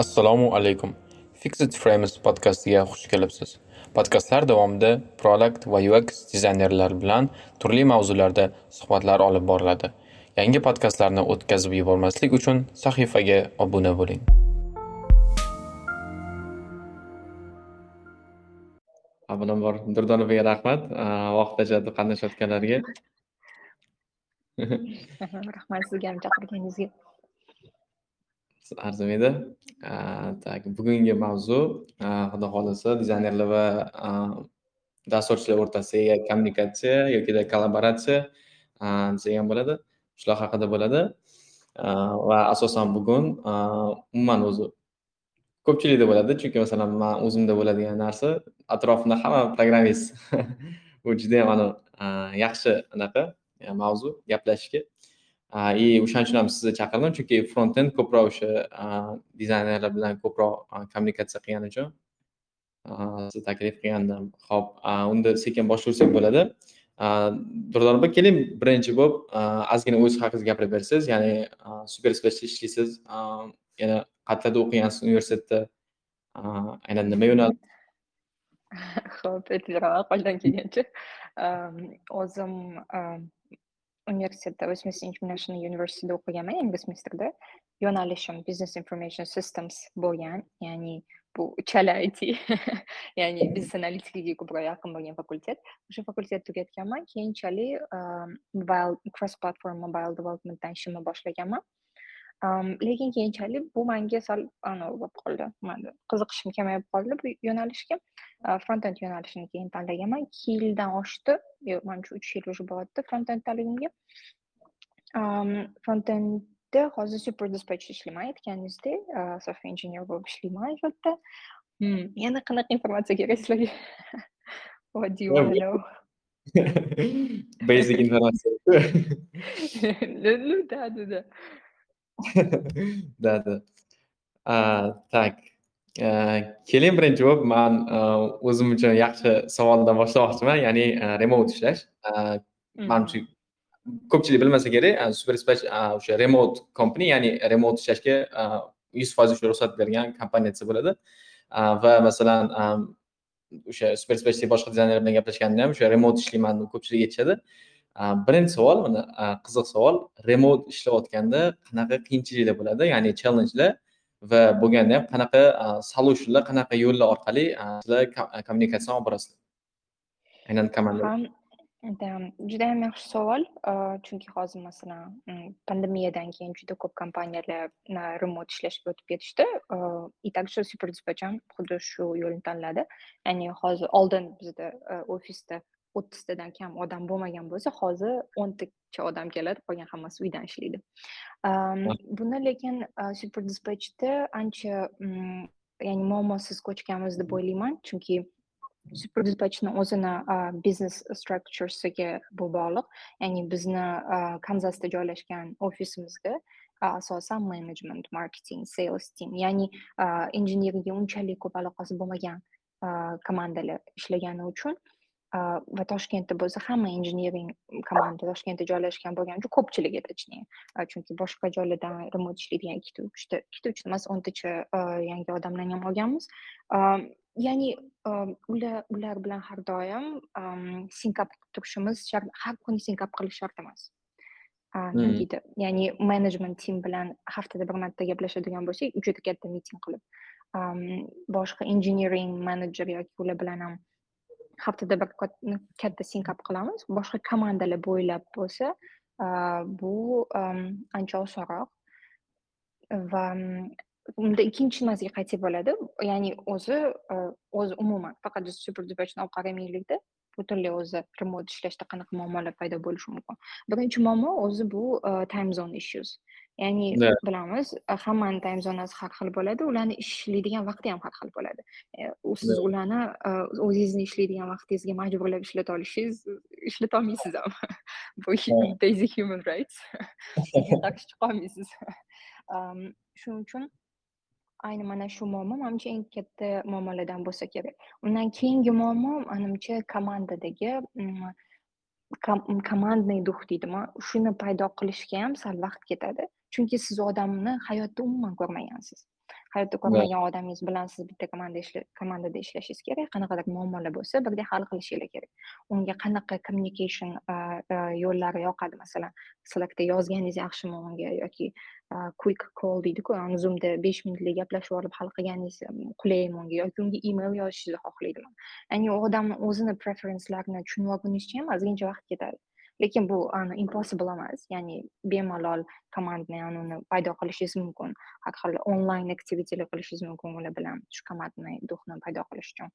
Assalomu alaykum. Fixed Frames podcastiga xush kelibsiz. Podkastlar davomida Product va UX dizaynerlar bilan turli mavzularda suhbatlar olib boriladi. Yangi podkastlarni o'tkazib yubormaslik uchun sahifaga obuna bo'ling. Avvalambor Durdonovaga rahmat, vaqt ajratib qatnashayotganlarga. Rahmat sizga ham chaqirganingizga. Arzimaydi. Tak, bugungi mavzu Xudo xohlasa dizaynerlar va dasturchilar o'rtasidagi kommunikatsiya yokida kollaboratsiya desak ham bo'ladi. Shular haqida bo'ladi. Va asosan bugun umuman o'zi ko'pchilikda bo'ladi. Chunki masalan man o'zimda bo'ladigan narsa atrofimda hamma programmist. Bu judayam anavi yaxshi anaqa e, mavzu gaplashishga. И o'shaning uchun ham sizni chaqirdim chunki frontend ko'proq o'sha dizaynerlar bilan ko'proq kommunikatsiya qilgani uchun sizni taklif qilgandim. Ho'p unda sekin boshlasak bo'ladi. Durdor aka keling birinchi bo'lib ozgina o'zingiz haqingizda gapirib bersangiz ya'ni super ishlaysiz yana qayerlarda o'qigansiz universitetda aynan nima yo'nalish ho'p aytaveram qo'ldan kelgancha. O'zim universitetda westminster international universityda o'qiganman yangi semestrda yo'nalishim business information systems bo'lgan ya'ni bu chala it ya'ni biznes analitikaga ko'proq yaqin bo'lgan fakultet o'sha fakultetni tugatganman keyinchalik mobile cross platform mobile developmentdan ishimni boshlaganman lekin keyinchalik bu manga sal anavi bo'lib qoldi. Qiziqishim kamayib qoldi bu yo'nalishga. Frontend yo'nalishini keyin tanlaganman ikki yildan oshdi. Manimcha uch yil уже bo'lyapti frontenddaligimga frontendda hozir super dispatch ishlayman aytganingizdek software engineer bo'lib ishlayman shu yerda yana qanaqa informatsiya kerak sizlarga? What do you want to know? Basic informatsiya. Ну да да да да да. Так. Keling birinchi bo'lib man o'zim uchun yaxshi savoldan boshlamoqchiman ya'ni remote ishlash. Manimcha ko'pchilik bilmasa kerak super dispatch o'sha remote company ya'ni remote ishlashga yuz foiz ruxsat bergan kompaniya desa bo'ladi va masalan o'sha super dispatchdagi boshqa dizaynerlar bilan gaplashganda ham o'sha remote ishlayman ko'pchilik aytishadi birinchi savol mana qiziq savol. Remote ishlayotganda qanaqa qiyinchiliklar bo'ladi? Ya'ni challengelar va bo'lganda ham qanaqa solutionlar qanaqa yo'llar orqali sizlar kommunikatsiya olib borasizlar aynan komanda. Juda ham yaxshi savol. Chunki hozir masalan pandemiyadan keyin juda ko'p kompaniyalar remote ishlashga o'tib ketishdi. И также super ham xuddi shu yo'lni tanladi. Ya'ni hozir oldin bizda ofisda o'ttiztadan kam odam bo'lmagan bo'lsa hozir o'ntacha odam keladi qolgan hammasi uydan ishlaydi. Buni lekin super dispatchda ancha ya'ni muammosiz ko'chganmiz deb o'ylayman chunki super dispatchni o'zini biznes strukturasiga bu bog'liq. Ya'ni bizni kanzasda joylashgan ofisimizga asosan management marketing sales team ya'ni injeneriyga unchalik ko'p aloqasi bo'lmagan komandalar ishlagani uchun va toshkentda bo'lsa hamma injiniring komanda toshkentda joylashgan bo'lgani uchun ko'pchilik edi chunki boshqa joylardan remot ishlaydigan ikkita uchta ikkita uchta emas o'ntacha yangi odamlarni ham olganmiz ya'ni ular ular bilan har doim sinkap turishimiz shart har kuni sinkap qilish shart emas deydi ya'ni management tim bilan haftada bir marta gaplashadigan bo'lsak juda katta miting qilib boshqa engineering manager yoki ular bilan ham haftada bir katta sinkap qilamiz. Boshqa komandalar bo'ylab bo'lsa bu ancha osonroq va unda ikkinchi narsaga qaytsak bo'ladi. Ya'ni o'zi o'zi umuman faqat super olib qaramaylikda butunlay o'zi remote ishlashda qanaqa muammolar paydo bo'lishi mumkin. Birinchi muammo o'zi bu time zone issues. Ya'ni bilamiz hammani time zonasi har xil bo'ladi ularni ishlaydigan vaqti ham har xil bo'ladi siz ularni o'zingizni ishlaydigan vaqtingizga majburlab ishlata olishingiz ishlata olmaysiz ham bu basic human rights. Qarshi chiqa olmaysiz shuning uchun ayni mana shu muammo manimcha eng katta muammolardan bo'lsa kerak undan keyingi muammo manimcha komandadagi komandный дух deydimi shuni paydo qilishga ham sal vaqt ketadi chunki siz odamni hayotda umuman ko'rmagansiz hayotda ko'rmagan odamingiz bilan siz bitta komanda komandada ishlashingiz kerak qanaqadir muammolar bo'lsa birdek hal qilishinglar kerak. Unga qanaqa communication yo'llari yoqadi? Masalan slackda yozganingiz yaxshimi unga? Yoki quick call deydiku zoomda besh minutlik gaplashib olib hal qilganingiz qulaymi unga? Yoki unga email yozishingizni xohlaydimi? Ya'ni u odamni o'zini preferenslarini tushunib olguningizcha ham ozgincha vaqt ketadi lekin bu impossible emas. Ya'ni bemalol komandni uni paydo qilishingiz mumkin. Har xil onlayn aktivitilar qilishingiz mumkin ular bilan shu komandni duhni paydo qilish uchun.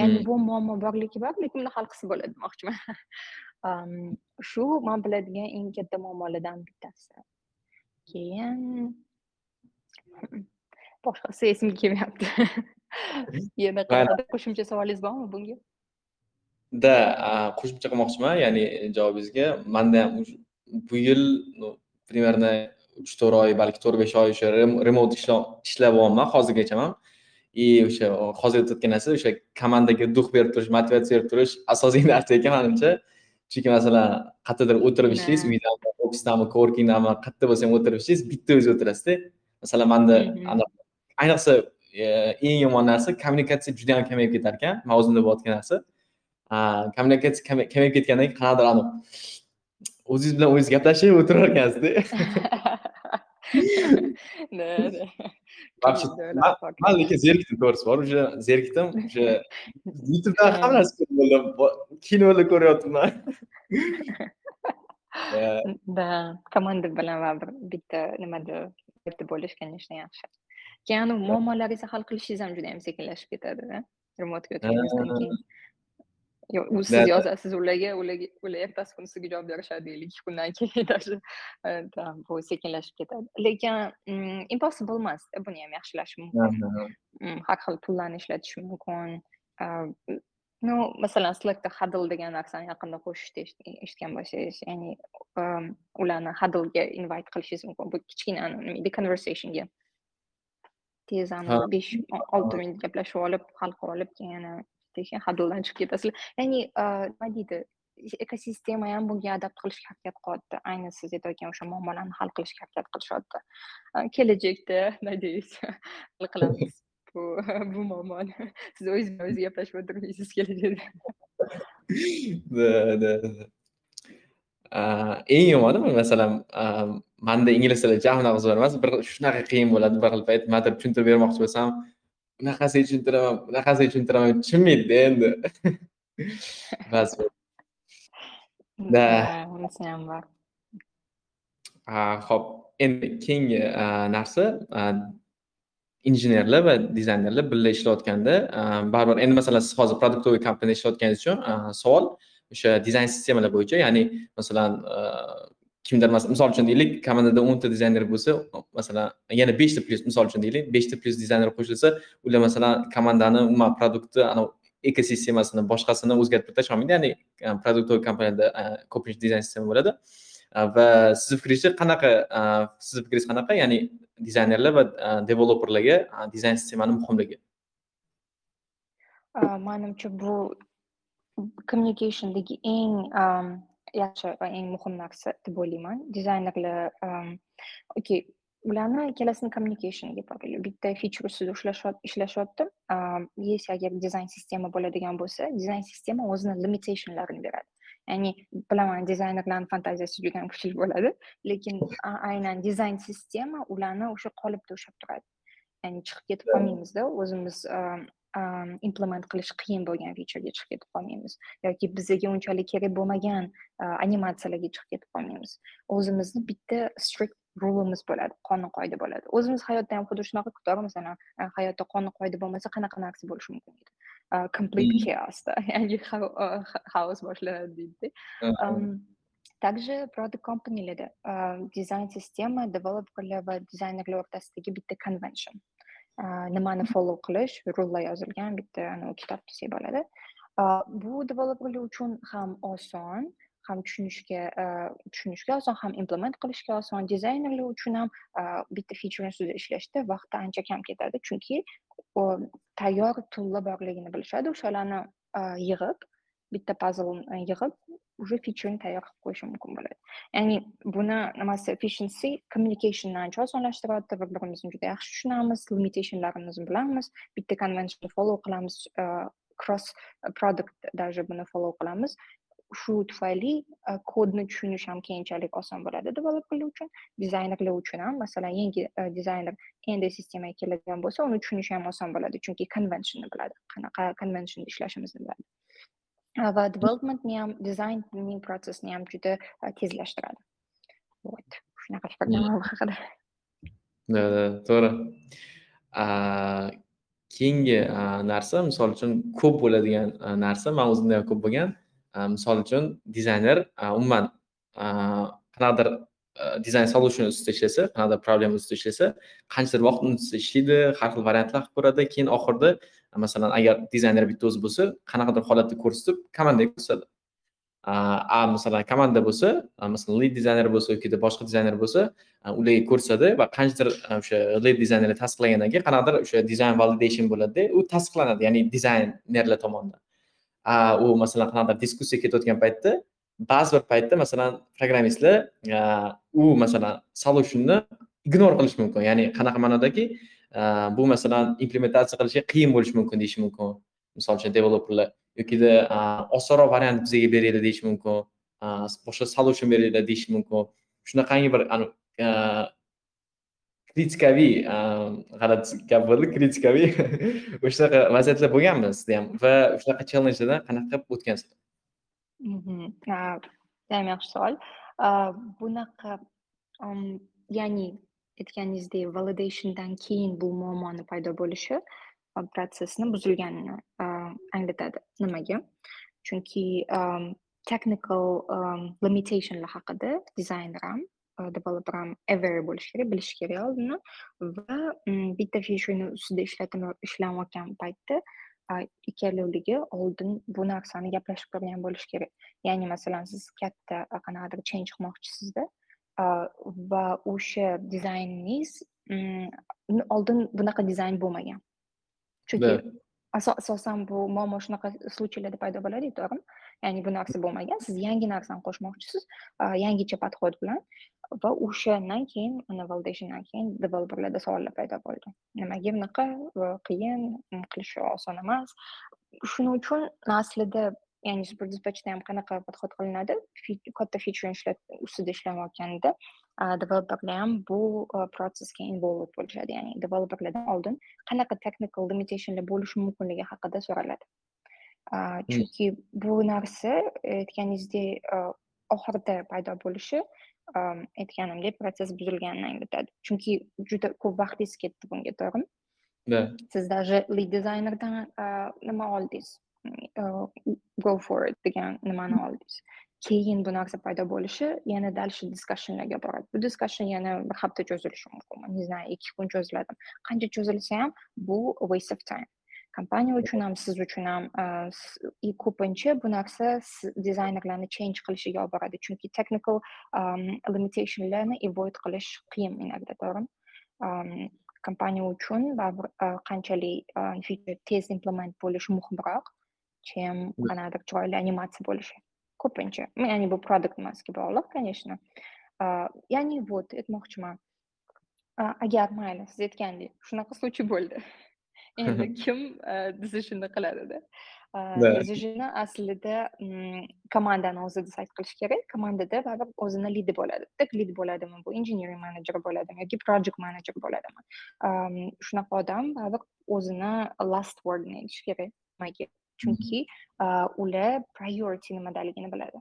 Ya'ni bu muammo borligi bor lekin uni hal qilsa bo'ladi demoqchiman. Shu man biladigan eng katta muammolardan bittasi. Keyin boshqasi esimga kelmayapti. Yana qanaqadir qo'shimcha savolingiz bormi bunga da qo'shimcha qilmoqchiman ya'ni javobingizga manda ham bu yil примерно uch to'rt oy balki to'rt besh oy o'sha remote ishlayapman hozirgacha ham и o'sha hozir aytayotgan narsa o'sha komandaga duh berib turish motivatsiya berib turish asosiy narsa ekan manimcha. Chunki masalan qayerdadir o'tirib ishlaysiz uydami ofisdami coworkingdami qayerda bo'lsa ham o'tirib ishlaysiz bitta o'zi o'tirasizda. Masalan manda ayniqsa e, eng yomon narsa kommunikatsiya juda yam kamayib ketar ekan man o'zimda bo'layotgan narsa kommunikatsiya kamayib ketgandan keyin qanaqadir anavi o'zingiz bilan o'zingiz gaplashib o'tirar ekansizda man lekin zerikdim to'g'risi bor уже zerikdim o'sha youtubedan hamma narsa ko'rib bo'ldim kinolar ko'ryaptiman да komanda bilan baribir bitta nimada birga bo'lish конечно yaxshi keyin muammolaringizni hal qilishingiz ham juda yam sekinlashib ketadi remotega o'tganingizdan keyin u siz yozasiz ularga ular ertasi kuni sizga javob berishadi deylik ikki kundan keyin даже bu sekinlashib ketadi lekin impossible emas buni ham yaxshilash mumkin har xil pullarni ishlatish mumkin ну masalan slackda hadl degan narsani yaqinda qo'shishdi eshitgan bo'lsangiz ya'ni ularni hadlga invite qilishingiz mumkin bu kichkina nima deydi conversationga tez besh olti minut gaplashib olib hal qilib olib keyin yana keyin chiqib ketasizlar ya'ni nima deydi ekosistema ham bunga adapt qilishga harakat qilyapti ayni siz aytayotgan o'sha muammolarni hal qilishga harakat qilishyapti kelajakda надеюсь hal qilamiz bu bu muammoni siz o'zingiz bilan o'zingiz gaplashib o'tirmaysiz kelajakda да да eng yomoni masalan manda ingliz tili jam qiziq emas bir shunaqa qiyin bo'ladi bir xil payt nimadir tushuntirib bermoqchi bo'lsam bunaqasiga tushuntiraman bunaqasiga tushuntiraman tushunmaydida endi. Bas да unisi ham bor. Ho'p. Endi keyingi narsa injenerlar va dizaynerlar birga ishlayotganda baribir endi masalan siz hozir produktoviy kompaniyada ishlayotganingiz uchun savol o'sha dizayn sistemalar bo'yicha ya'ni masalan kimdir? Misol uchun deylik komandada o'nta dizayner bo'lsa masalan yana beshta plyus misol uchun deylik beshta plyus dizayner qo'shilsa ular masalan komandani umuman produktni ekosistemasini boshqasini o'zgartirib tashlay olmaydi. Ya'ni e, produktoviy kompaniyada e, ko'pincha dizayn sistema bo'ladi. E, va sizni fikringizcha qanaqa sizni fikringiz qanaqa? Ya'ni dizaynerlar va developerlarga dizayn sistemani muhimligi. Manimcha bu communicationdagi eng yaxshi va eng muhim narsa deb o'ylayman dizaynerlar okey ularni ikkalasini communicationiga to'g'ri bitta feature ustida ishlashyapti если agar dizayn sistema bo'ladigan bo'lsa dizayn sistema o'zini limitationlarini beradi ya'ni bilaman dizaynerlarni fantaziyasi juda ham kuchli bo'ladi lekin aynan dizayn sistema ularni o'sha qolipda ushlab turadi ya'ni chiqib ketib qolmaymizda o'zimiz implement qilish qiyin bo'lgan featurega chiqib ketib qolmaymiz yoki bizga unchalik kerak bo'lmagan animatsiyalarga chiqib ketib qolmaymiz o'zimizni bitta strict rulimiz bo'ladi qonun qoida bo'ladi o'zimiz hayotda ham xuddi shunaqa to'g'ri masalan hayotda qonun qoida bo'lmasa qanaqa narsa bo'lishi mumkin deydi complete chaosda ya'ni xaos boshlanadi deydida также product kompaniyalarda dizayn sistema developerlar va dizaynerlar o'rtasidagi bitta convention nimani follow qilish rullar yozilgan bitta kitob desak bo'ladi bu developerlar uchun ham oson ham tushunishga tushunishga oson ham implement qilishga oson dizaynerlar uchun ham bitta featureni ustida ishlashda vaqti ancha kam ketadi chunki tayyor toollar borligini bilishadi o'shalarni yig'ib bitta puzzle yig'ib уже feature'ni tayyor qilib qo'yishi mumkin bo'ladi. Ya'ni buni nimasi efficiency communication'ni ancha osonlashtiradi bir birimizni juda yaxshi tushunamiz limitationlarimizni bilamiz. Bitta convention follow qilamiz cross product даже buni follow qilamiz. Shu tufayli kodni tushunish ham keyinchalik oson bo'ladi developerlar uchun. Dizaynerlar uchun ham masalan yangi dizayner endi sistemaga keladigan bo'lsa uni tushunishi ham oson bo'ladi chunki conventionni biladi. Qanaqa convention ishlashimizni biladi va developmentni ham dizaynning protsessini ham juda tezlashtiradi вот. Shunaqa fikrdaman bu haqida to'g'ri keyingi narsa misol uchun ko'p bo'ladigan narsa man o'zimda ham ko'p bo'lgan misol uchun dizayner umuman qanaqadir dizayn solution ustida ishlasa qanaqadir problema ustida ishlasa qanchadir vaqt uni ustida ishlaydi har xil variantlar qilib ko'radi keyin oxirida masalan agar dizayner bitta o'zi bo'lsa qanaqadir holatni ko'rsatib komandaga ko'rsatadi a masalan komanda bo'lsa masalan lead dizayner bo'lsa yoki boshqa dizayner bo'lsa ularga ko'rsatadi va qanchadir o'sha lead dizaynerlar tasdiqlagandan keyin qanaqadir o'sha dizayn validation bo'ladida u tasdiqlanadi ya'ni dizaynerlar tomonidan u masalan qanaqadir diskussiya ketayotgan paytda ba'zi bir paytda masalan programmistlar e, u masalan solutionni ignor qilishi mumkin. Ya'ni qanaqa ma'nodaki e, bu masalan implementatsiya qilishga qiyin bo'lishi mumkin deyishi mumkin. Misol uchun developerlar yokida e, osonroq variant bizga beringlar deyishi mumkin. Boshqa solution beringlar deyishi mumkin. Shunaqangi bir kritikaviy g'alati gap bo'ldi kritikaviy. O'shanaqa vaziyatlar bo'lganmi sizda ham? Va shunaqa challenjlardan qanaqa qilib o'tgansizlar? Judayam yaxshi savol bunaqa ya'ni aytganingizdek validationdan keyin bu muammoni paydo bo'lishi protsessni buzilganini anglatadi nimaga chunki technical limitationlar haqida dizayner ham developer ham aware bo'lishi kerak bilishi kerak oldindan va bitta featureni ustida ishlanayotgan paytda ikkalovligi oldin bu narsani gaplashib ko'rgan bo'lishi kerak. Ya'ni masalan siz katta qanaqadir change qilmoqchisizda va o'sha dizayningiz oldin bunaqa dizayn bo'lmagan. Chunki asosan bu muammo shunaqa случайlarda paydo bo'ladi to'g'rimi ya'ni bu narsa bo'lmagan siz yangi narsani qo'shmoqchisiz yangicha подход bilan va o'shandan keyin ana validationdan keyin developerlarda savollar paydo bo'ldi nimaga bunaqa qiyin qilish oson emas shuning uchun aslida ya'ni super dispatchda ham qanaqa подход qilinadi katta feature ustida ishlayotganda developerlar ham bu protsessga involved bo'lishadi ya'ni developerlardan oldin qanaqa technical limitationlar bo'lishi mumkinligi haqida so'raladi chunki bu narsa aytganingizdek oxirida paydo bo'lishi aytganimdek protsess buzilganini anglatadi chunki juda ko'p vaqtingiz ketdi bunga to'g'rimi да. Siz даже lead dizaynerdan nima oldingiz go for it degan nimani oldingiz keyin bu narsa paydo bo'lishi yana dal shu diskussionlarga boradi bu diskussion yana bir hafta cho'zilishi mumkin не знаю ikki kun cho'ziladi qancha cho'zilsa ham bu waste of time kompaniya uchun ham siz uchun ham ko'pincha bu narsa dizaynerlarni change qilishiga olib boradi chunki technical limitationlarni avoid qilish qiyin inogda to'g'rimi kompaniya uchun baribir qanchalik feature tez implement bo'lishi muhimroq чем qanaqadir chiroyli animatsiya bo'lishi ko'pincha ya'ni bu produkt emasga bog'liq конечно. Ya'ni вот aytmoqchiman agar mayli siz aytgandek shunaqa случай bo'ldi endi kim decisionni qiladida decisionni aslida komandani o'zi decide qilish kerak komandada baribir o'zini lidi bo'ladi tak lid bo'ladimi bu? Engineering manager bo'ladimi yoki project manager bo'ladimi shunaqa odam baribir o'zini last wordni aytishi kerak nimaga chunki ular priority nimadaligini biladi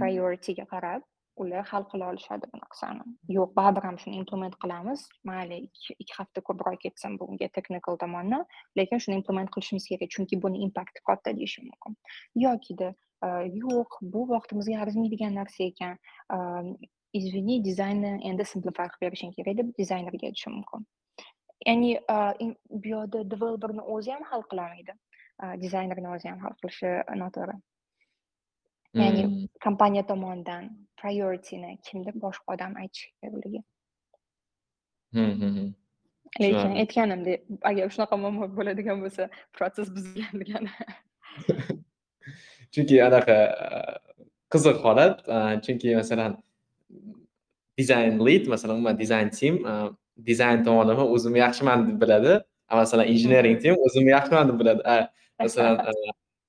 priorityga qarab ular hal qila olishadi bu narsani yo'q baribir ham shuni implement qilamiz. Mayli ikki hafta ko'proq ketsin bunga technical tomonni lekin shuni implement qilishimiz kerak chunki buni impakti katta deyishi mumkin. Yokida eh, yo'q bu vaqtimizga arzimaydigan narsa ekan. Eh, Извини dizaynni endi simplify qilib berishing kerak deb dizaynerga aytishi mumkin. Ya'ni eh, bu yoqda developerni o'zi ham hal qilolmaydi. Dizaynerni o'zi ham hal qilishi noto'g'ri. Ya'ni kompaniya tomonidan priorityni kimdir? Boshqa odam aytishi kerakligi lekin aytganimdek agar shunaqa muammo bo'ladigan bo'lsa protsess buzilgan degani chunki anaqa qiziq holat chunki masalan dizayn lead masalan umuman dizayn team dizayn tomonlama o'zimni yaxshiman deb biladi. Masalan injiniring team o'zimni yaxshiman deb biladi. Masalan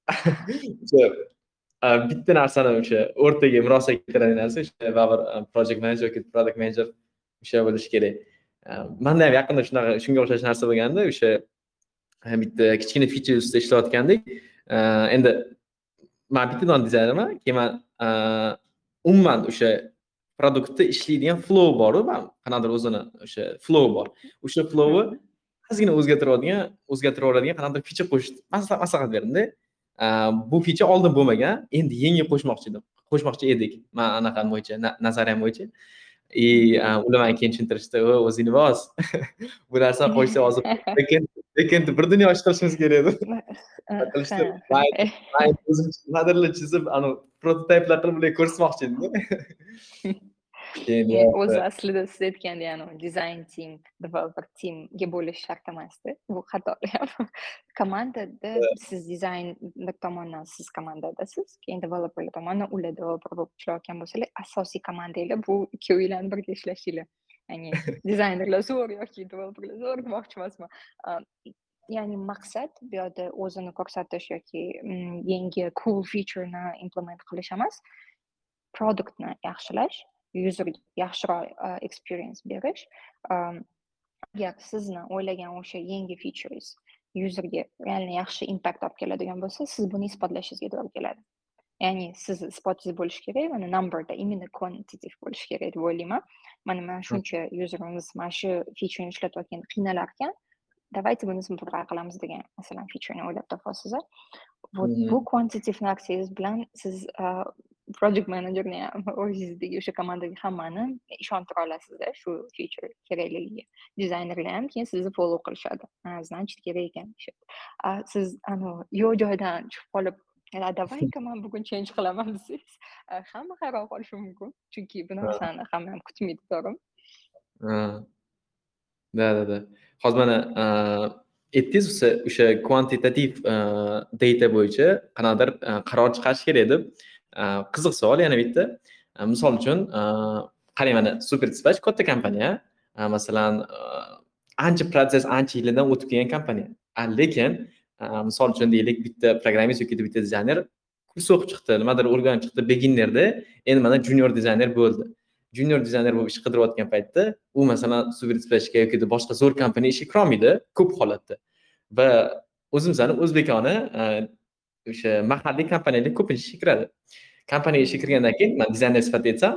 bitta narsani o'sha o'rtaga murosa keltiradigan narsa o'sha baribir project manager yoki product manager o'sha bo'lishi kerak manda ham yaqinda shunaqa shunga o'xshash narsa bo'lganda o'sha bitta kichkina feature ustida ishlayotgandik endi man bitta non dizaynerman keyin man umuman o'sha produktda ishlaydigan flow boru qanaqadir o'zini o'sha flow bor o'sha flowni ozgina o'zgartiradigan o'zgartiraveradigan qanaqadir feature qo'shish maslahat berdimda bu feature oldin bo'lmagan. Endi yangi qo'shmoqchi edim. Qo'shmoqchi edik. Man anaqa bo'yicha nazariyam bo'yicha и ular manga keyin tushuntirishdi. O'zingni bos. Bu narsani qo'shsa hozir lekin bir dunyo ish qilishimiz kerak edi. Qilishdi man o'zim nimadirlar chizib anavi prototiplar qilib ularga ko'rsatmoqchi edimda o'zi aslida siz aytgandek anavi dizayn team developer teamga bo'lish shart emasda bu xato ham komandada siz dizayn tomondan siz komandadasiz keyin developerlar tomonidan ular developer bo'lib ishlayotgan bo'lsalar asosiy komandanglar bu ikkovinglarni birga ishlashinglar ya'ni dizaynerlar zo'r yoki developerlar zo'r demoqchi emasman ya'ni maqsad bu yerda o'zini ko'rsatish yoki yangi cool featureni implement qilish emas produktni yaxshilash userga yaxshiroq experience berish agar sizni o'ylagan o'sha yangi features userga realniy yaxshi impact olib keladigan bo'lsa siz buni isbotlashingizga to'g'ri keladi ya'ni siz isbotingiz bo'lishi kerak mana numberda именно quantitative bo'lishi kerak deb o'ylayman mana mana shuncha userimiz mana shu featureni ishlatayotganda qiynalar ekan давайте buni simplify qilamiz degan masalan featureni o'ylab topasiz вот bu quantitative narsangiz bilan siz project managerni ham o'zingizdagi o'sha komandaga hammani ishontira olasizda shu feature kerakligiga dizaynerlar ham keyin sizni follow qilishadi значит kerak ekan siz anavi yo'q joydan chiqib qolib давай ка man bugun change qilaman desangiz hamma hayron qolishi mumkin chunki bu narsani hamma ham kutmaydi to'g'rimi да да да hozir mana aytdingiz o'sha kvantitativ data bo'yicha qanaqadir qaror chiqarish kerak deb qiziq savol yana bitta misol uchun qarang mana super dispatch katta kompaniya masalan ancha protsess ancha yillardan o'tib kelgan kompaniya lekin misol uchun deylik bitta programmist yoki bitta dizayner kurs o'qib chiqdi nimadir o'rganib chiqdi beginnerda endi mana junior dizayner bo'ldi junior dizayner bo'lib ish qidirayotgan paytda u masalan super dispatchga yoki boshqa zo'r kompaniya ishga kirolmaydi ko'p holatda va o'zimizni o'zbekona o'sha mahalliy kompaniyalar ko'pincha ishga kiradi kompaniyaga ishga kirgandan keyin man dizayner sifatida aytsam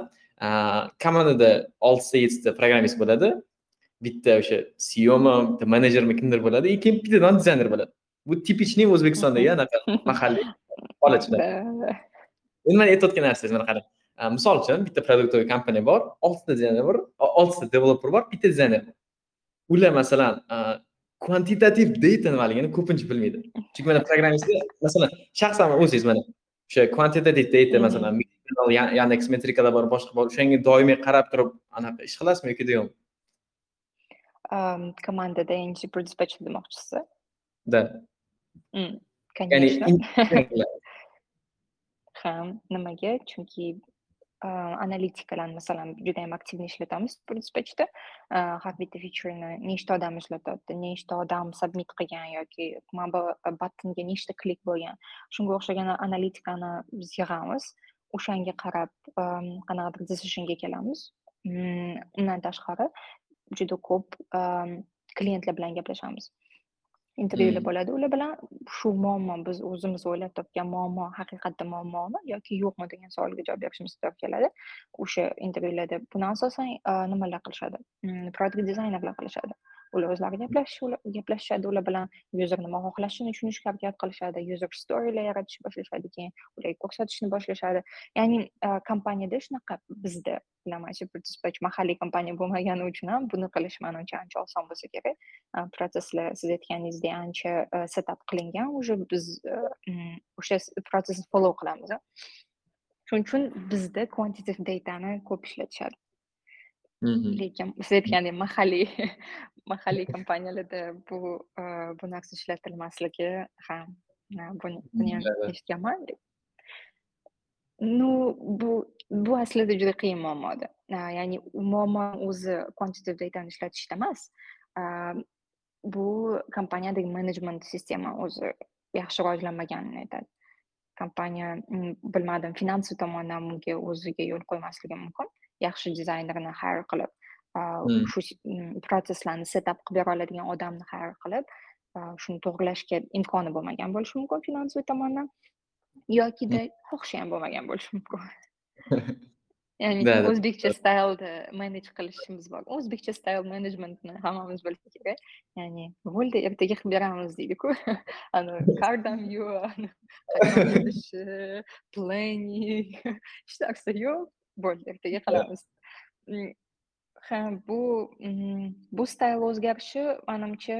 komandada oltita yettita programmist bo'ladi. Bitta o'sha ceomi bitta menejermi kimdir bo'ladi. И keyin bittadan dizayner bo'ladi. Bu tipichniy o'zbekistondagi anaqa mahalliy holatlar endi man aytayotgan narsangiz mana qarang. Misol uchun bitta produktoviy kompaniya bor oltita dizayner bor oltita developer bor bitta dizayner. Bor ular masalan kvantitativ data nimaligini ko'pincha bilmaydi. Chunki mana programmistga masalan shaxsan o'zingiz mana o'sha quantitative data masalan yandex metrikalar bor boshqa bor o'shanga doimiy qarab turib anaqa ish qilasizmi yoki yo'qmi komandada yangi dispatcher demoqchisiz да конечно. ha nimaga? Chunki analitikalarni masalan juda ham aktivni ishlatamiz dispatchda har bitta featureni nechta odam ishlatyapti nechta odam submit qilgan yoki mana bu battonga nechta klik bo'lgan shunga o'xshagan analitikani biz yig'amiz o'shanga qarab qanaqadir decisionga kelamiz undan tashqari juda ko'p klientlar bilan gaplashamiz intervyular bo'ladi. Ular bilan shu muammo biz o'zimiz o'ylab topgan muammo haqiqatda muammomi yoki yo'qmi degan savolga javob berishimiz to'g'ri keladi. O'sha intervyularda buni asosan nimalar qilishadi? Produkt dizaynerlar qilishadi ular o'zlari gaplashishadi ular bilan yuzer nima xohlashini tushunishga harakat qilishadi user storylar yaratishni boshlashadi keyin ularga ko'rsatishni boshlashadi ya'ni kompaniyada shunaqa bizda bilaman dispatch mahalliy kompaniya bo'lmagani uchun ham buni qilish manimcha ancha oson bo'lsa kerak protsesslar siz aytganingizdek ancha setup qilingan уже biz o'sha protsessni follow qilamiz shuning uchun bizda quantitative datani ko'p ishlatishadi lekin aytgandek mahalliy mahalliy kompaniyalarda bu bu narsa ishlatilmasligi ham buni ham eshitganman Ну, bu bu aslida juda qiyin muammoda. Ya'ni muammo o'zi quantitative datani ishlatishda emas. Bu kompaniyadagi menejment sistema o'zi yaxshi rivojlanmaganini aytadi. Kompaniya bilmadim finansiy tomondan bunga o'ziga yo'l qo'ymasligi mumkin. Yaxshi dizaynerni hire qilib, shu protsesslarni setup qilib bera oladigan odamni hire qilib, shuni to'g'irlashga imkoni bo'lmagan bo'lishi mumkin finansiy tomondan. yokida xohishi ham bo'lmagan bo'lishi mumkin. Ya'ni o'zbekcha staylda manage qilishimiz bor. O'zbekcha stayl menejmentni hammamiz bilsak kerak. Ya'ni bo'ldi ertaga qilib beramiz deydiku. Ani kardam yo'q planning. Hech narsa yo'q bo'ldi ertaga qilamiz ha bu bu stayl o'zgarishi manimcha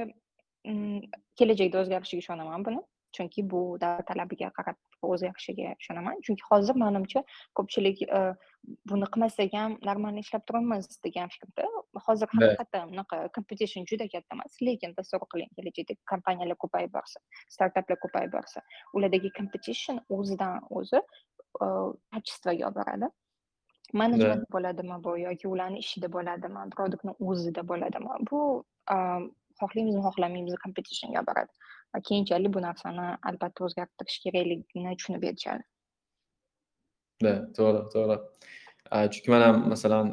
kelajakda o'zgarishiga ishonaman buni chunki bu davr talabiga qarab o'zgarishiga ishonaman chunki hozir manimcha ko'pchilik buni qilmasak ham normalniy ishlab turibmiz degan fikrda hozir haqiqatdan bunaqa competition juda katta emas lekin tasavvur qiling kelajakda kompaniyalar ko'payib borsa startaplar ko'payib borsa ulardagi competition o'zidan o'zi kачествоga olib boradi menejment bo'ladimi bu yoki ularni ishida bo'ladimi produktni o'zida bo'ladimi bu xohlaymizmi xohlamaymizmi competitionga olib boradi va keyinchalik bu narsani albatta o'zgartirish kerakligini tushunib yetishadi да to'g'ri to'g'ri chunki man ham masalan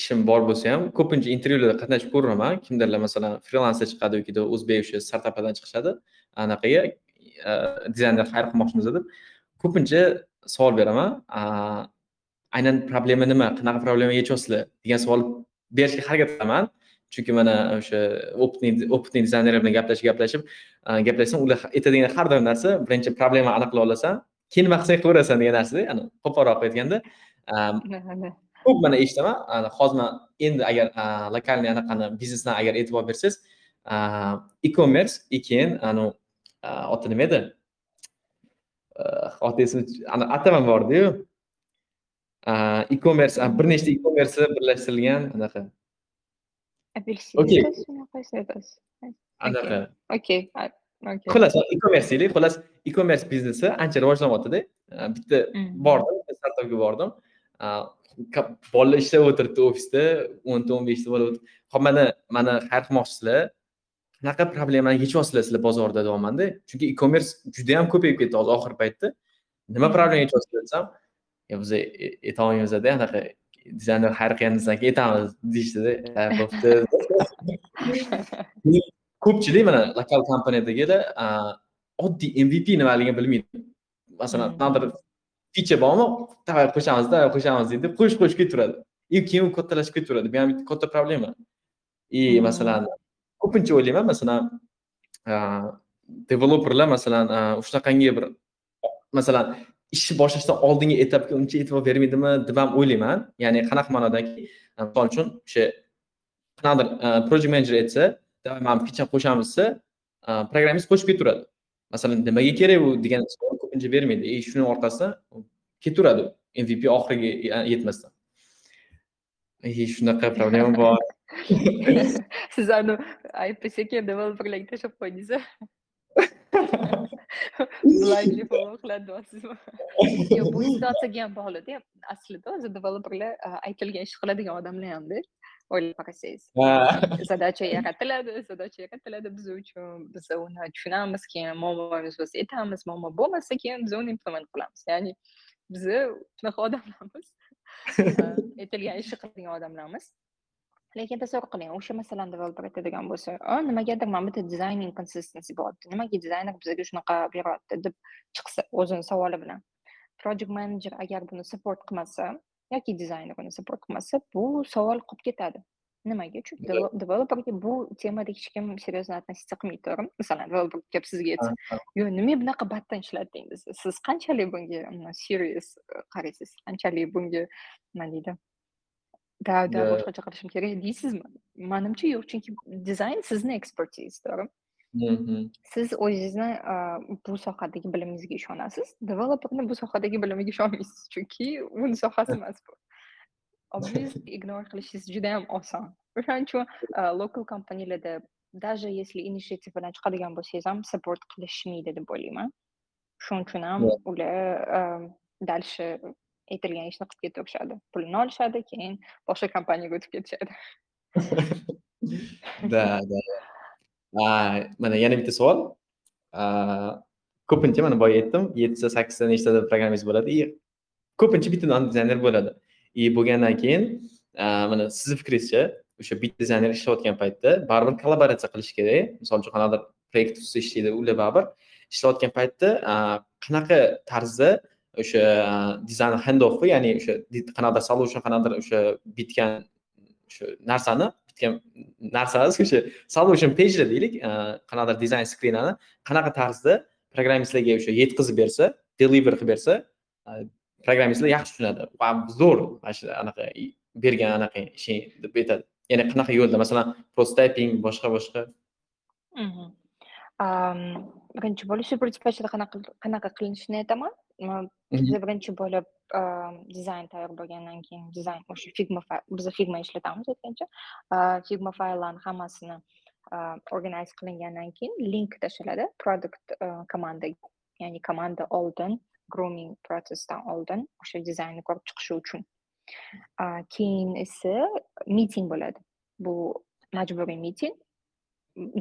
ishim bor bo'lsa ham ko'pincha intervyularda qatnashib ko'raman kimdirlar masalan frilanser chiqadi yoki o'zbek o'sha startaplardan chiqishadi anaqaga dizayner xayr qilmoqchimiz deb ko'pincha savol beraman aynan problema nima? Qanaqa problema yechyapsizlar degan savol berishga harakat qilaman. Chunki mana o'sha опытный opitniy dizaynerlar bilan gaplashib gaplashib gaplashsam ular aytadigan har bir narsa birinchi problema aniqlab olasan keyin nima qilsang qilaverasan degan narsada ani qo'polroq aytganda ko'p mana eshitaman. Hozir man endi agar lokalniy anaqani biznesdan agar e'tibor bersangiz e commerce и keyin anavi oti nima edi? Oti esimda atama bordiyu. E commerce bir nechta e commerce birlashtirilgan. Anaqa. Apelsin anaqa. Okey xullas e-commerce deylik. Xullas e-commerce biznesi ancha rivojlanyaptida bitta bordim startapga bordim. Bolalar ishlab o'tiribdi ofisda o'nta o'n beshta bola hop mana mana xayr qilmoqchisizlar qanaqa problemani yechyapsizlar sizlar bozorda deyapmanda chunki e-commerce juda yam ko'payib ketdi hozir oxirgi paytda. Nima problema yechyapsizlar desam biz aytolmaymizda anaqa dizayner xayr qilganimizdan keyin aytamiz deyishdida bo'pti. Ko'pchilik mana lokal kompaniyadagilar oddiy mvp nimaligini bilmaydi. Masalan qanaqadir ficha bormi давай qo'shamiz давай qo'shamiz deydi qo'shib qo'shib ketaveradi и keyin u kattalashib ketaveradi bu ham bitta katta problema. И masalan ko'pincha o'ylayman masalan developerlar masalan shunaqangi bir masalan ishni boshlashdan oldingi etapga uncha e'tibor bermaydimi deb ham o'ylayman. Ya'ni qanaqa ma'nodaki? Misol uchun o'sha qanaqadir e, project manager aytsa давай mana ficha qo'shamiz desa e, programmist qo'shib ketaveradi masalan nimaga kerak bu? degan savol ko'pincha bermaydi. И shuni orqasidan ketaveradi mvp oxiriga e, yetmasdan. И shunaqa problema bor. Siz anavi aytib sekin developerlarga tashlab qo'ydingiz blindly follow qiladi deyapsizmi yo'q bu situatsiyaga ham bog'liqda aslida o'zi developerlar aytilgan ishni qiladigan odamlar hamda o'ylab qarasangiz задача yaratiladi задача yaratiladi biz uchun. Biz uni tushunamiz keyin muammomiz bo'lsa aytamiz muammo bo'lmasa keyin biz uni implement qilamiz. Ya'ni biza shunaqa odamlarmiz. Aytilgan ishni qiladigan odamlarmiz lekin tasavvur qiling o'sha masalani developer aytadigan bo'lsa nimagadir mana bitta dizayn inconsistency bo'lyapti nimaga dizayner bizga shunaqa beryapti deb chiqsa o'zini savoli bilan project manager agar buni support qilmasa yoki dizayner uni support qilmasa bu savol qolib ketadi nimaga chunki developerga bu temada hech kim серьезно относиться qilmaydi to'g'rimi masalan developer kelib sizga aytsa yo nimaga bunaqa battan ishlatding desa siz qanchalik bunga serious qaraysiz qanchalik bunga nima deydi да boshqacha qilishim kerak deysizmi manimcha yo'q chunki dizayn sizni ekspertiz to'g'rimi siz o'zingizni bu sohadagi bilimingizga ishonasiz developerni bu sohadagi bilimiga ishonmaysiz chunki uni sohasi emas bu. Obviously ignore qilishingiz juda yam oson. O'shaning uchun local kompaniyalarda даже если initiative bilan chiqadigan bo'lsangiz ham support qilishmaydi deb o'ylayman. Shuning uchun ham ular дальше aytilgan ishni qilib ketaverishadi pulini olishadi keyin boshqa kompaniyaga o'tib ketishadi да да. Mana yana bitta savol ko'pincha mana boya aytdim yettita sakkizta nechtada programmist bo'ladi и ko'pincha bittadan dizayner bo'ladi и bo'lgandan keyin mana sizni fikringizcha o'sha bitta dizayner ishlayotgan paytda baribir kollaboratsiya qilish kerak misol uchun qanaqadir proyekt ustida ishlaydi ular baribir ishlayotgan paytda qanaqa tarzda o'sha uh, dizayn hand offi ya'ni o'sha qanaqadir solution qanaqadir o'sha bitgan o'sha narsani bitgan narsani o'sha solution pejni deylik uh, qanaqadir dizayn skrinani qanaqa tarzda programmistlarga o'sha yetkazib bersa deliver qilib bersa uh, programmistlar yaxshi tushunadi. Va zo'r mana shu anaqa bergan anaqa ishing deb aytadi. Ya'ni qanaqa yo'lda masalan prototyping boshqa boshqa. Birinchi bo'lib super qanaqa qanaqa qilinishini aytaman. Birinchi bo'lib dizayn tayyor bo'lgandan keyin dizayn o'sha figma biza figma ishlatamiz aytgancha figma fayllarni hammasini organize qilingandan keyin link tashlanadi product komandaga ya'ni komanda oldin grooming prosesdan oldin o'sha dizaynni ko'rib chiqishi uchun keyin esa miting bo'ladi bu majburiy miting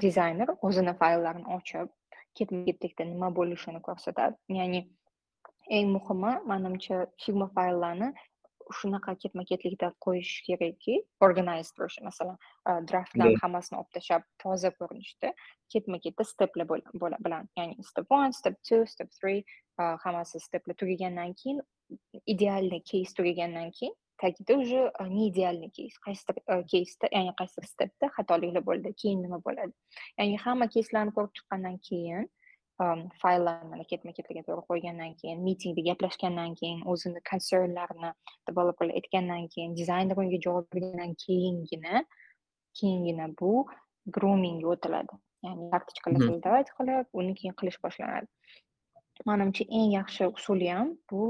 dizayner o'zini fayllarini ochib ketma ketlikda nima bo'lishini ko'rsatadi ya'ni eng muhimi manimcha figma fayllarni shunaqa ketma ketlikda qo'yish kerakki organize turish masalan draftlarni hammasini olib tashlab toza ko'rinishda ketma ketda steplar bilan ya'ni step one step two step three hammasi steplar tugagandan keyin idealniy case tugagandan keyin tagida уже не идеальный кейс qaysidir keysda ya'ni qaysidir stepda xatoliklar bo'ldi keyin nima bo'ladi? Ya'ni hamma keyslarni ko'rib chiqqandan keyin fayllarni ketma ketiga to'g'ri qo'ygandan keyin mitingda gaplashgandan keyin o'zini konsernlarini developerlar aytgandan keyin dizayner unga javob bergandan keyingina keyingina bu groomingga o'tiladi ya'ni kartochkalar soldavать qilib uni keyin qilish boshlanadi manimcha eng yaxshi usuli ham bu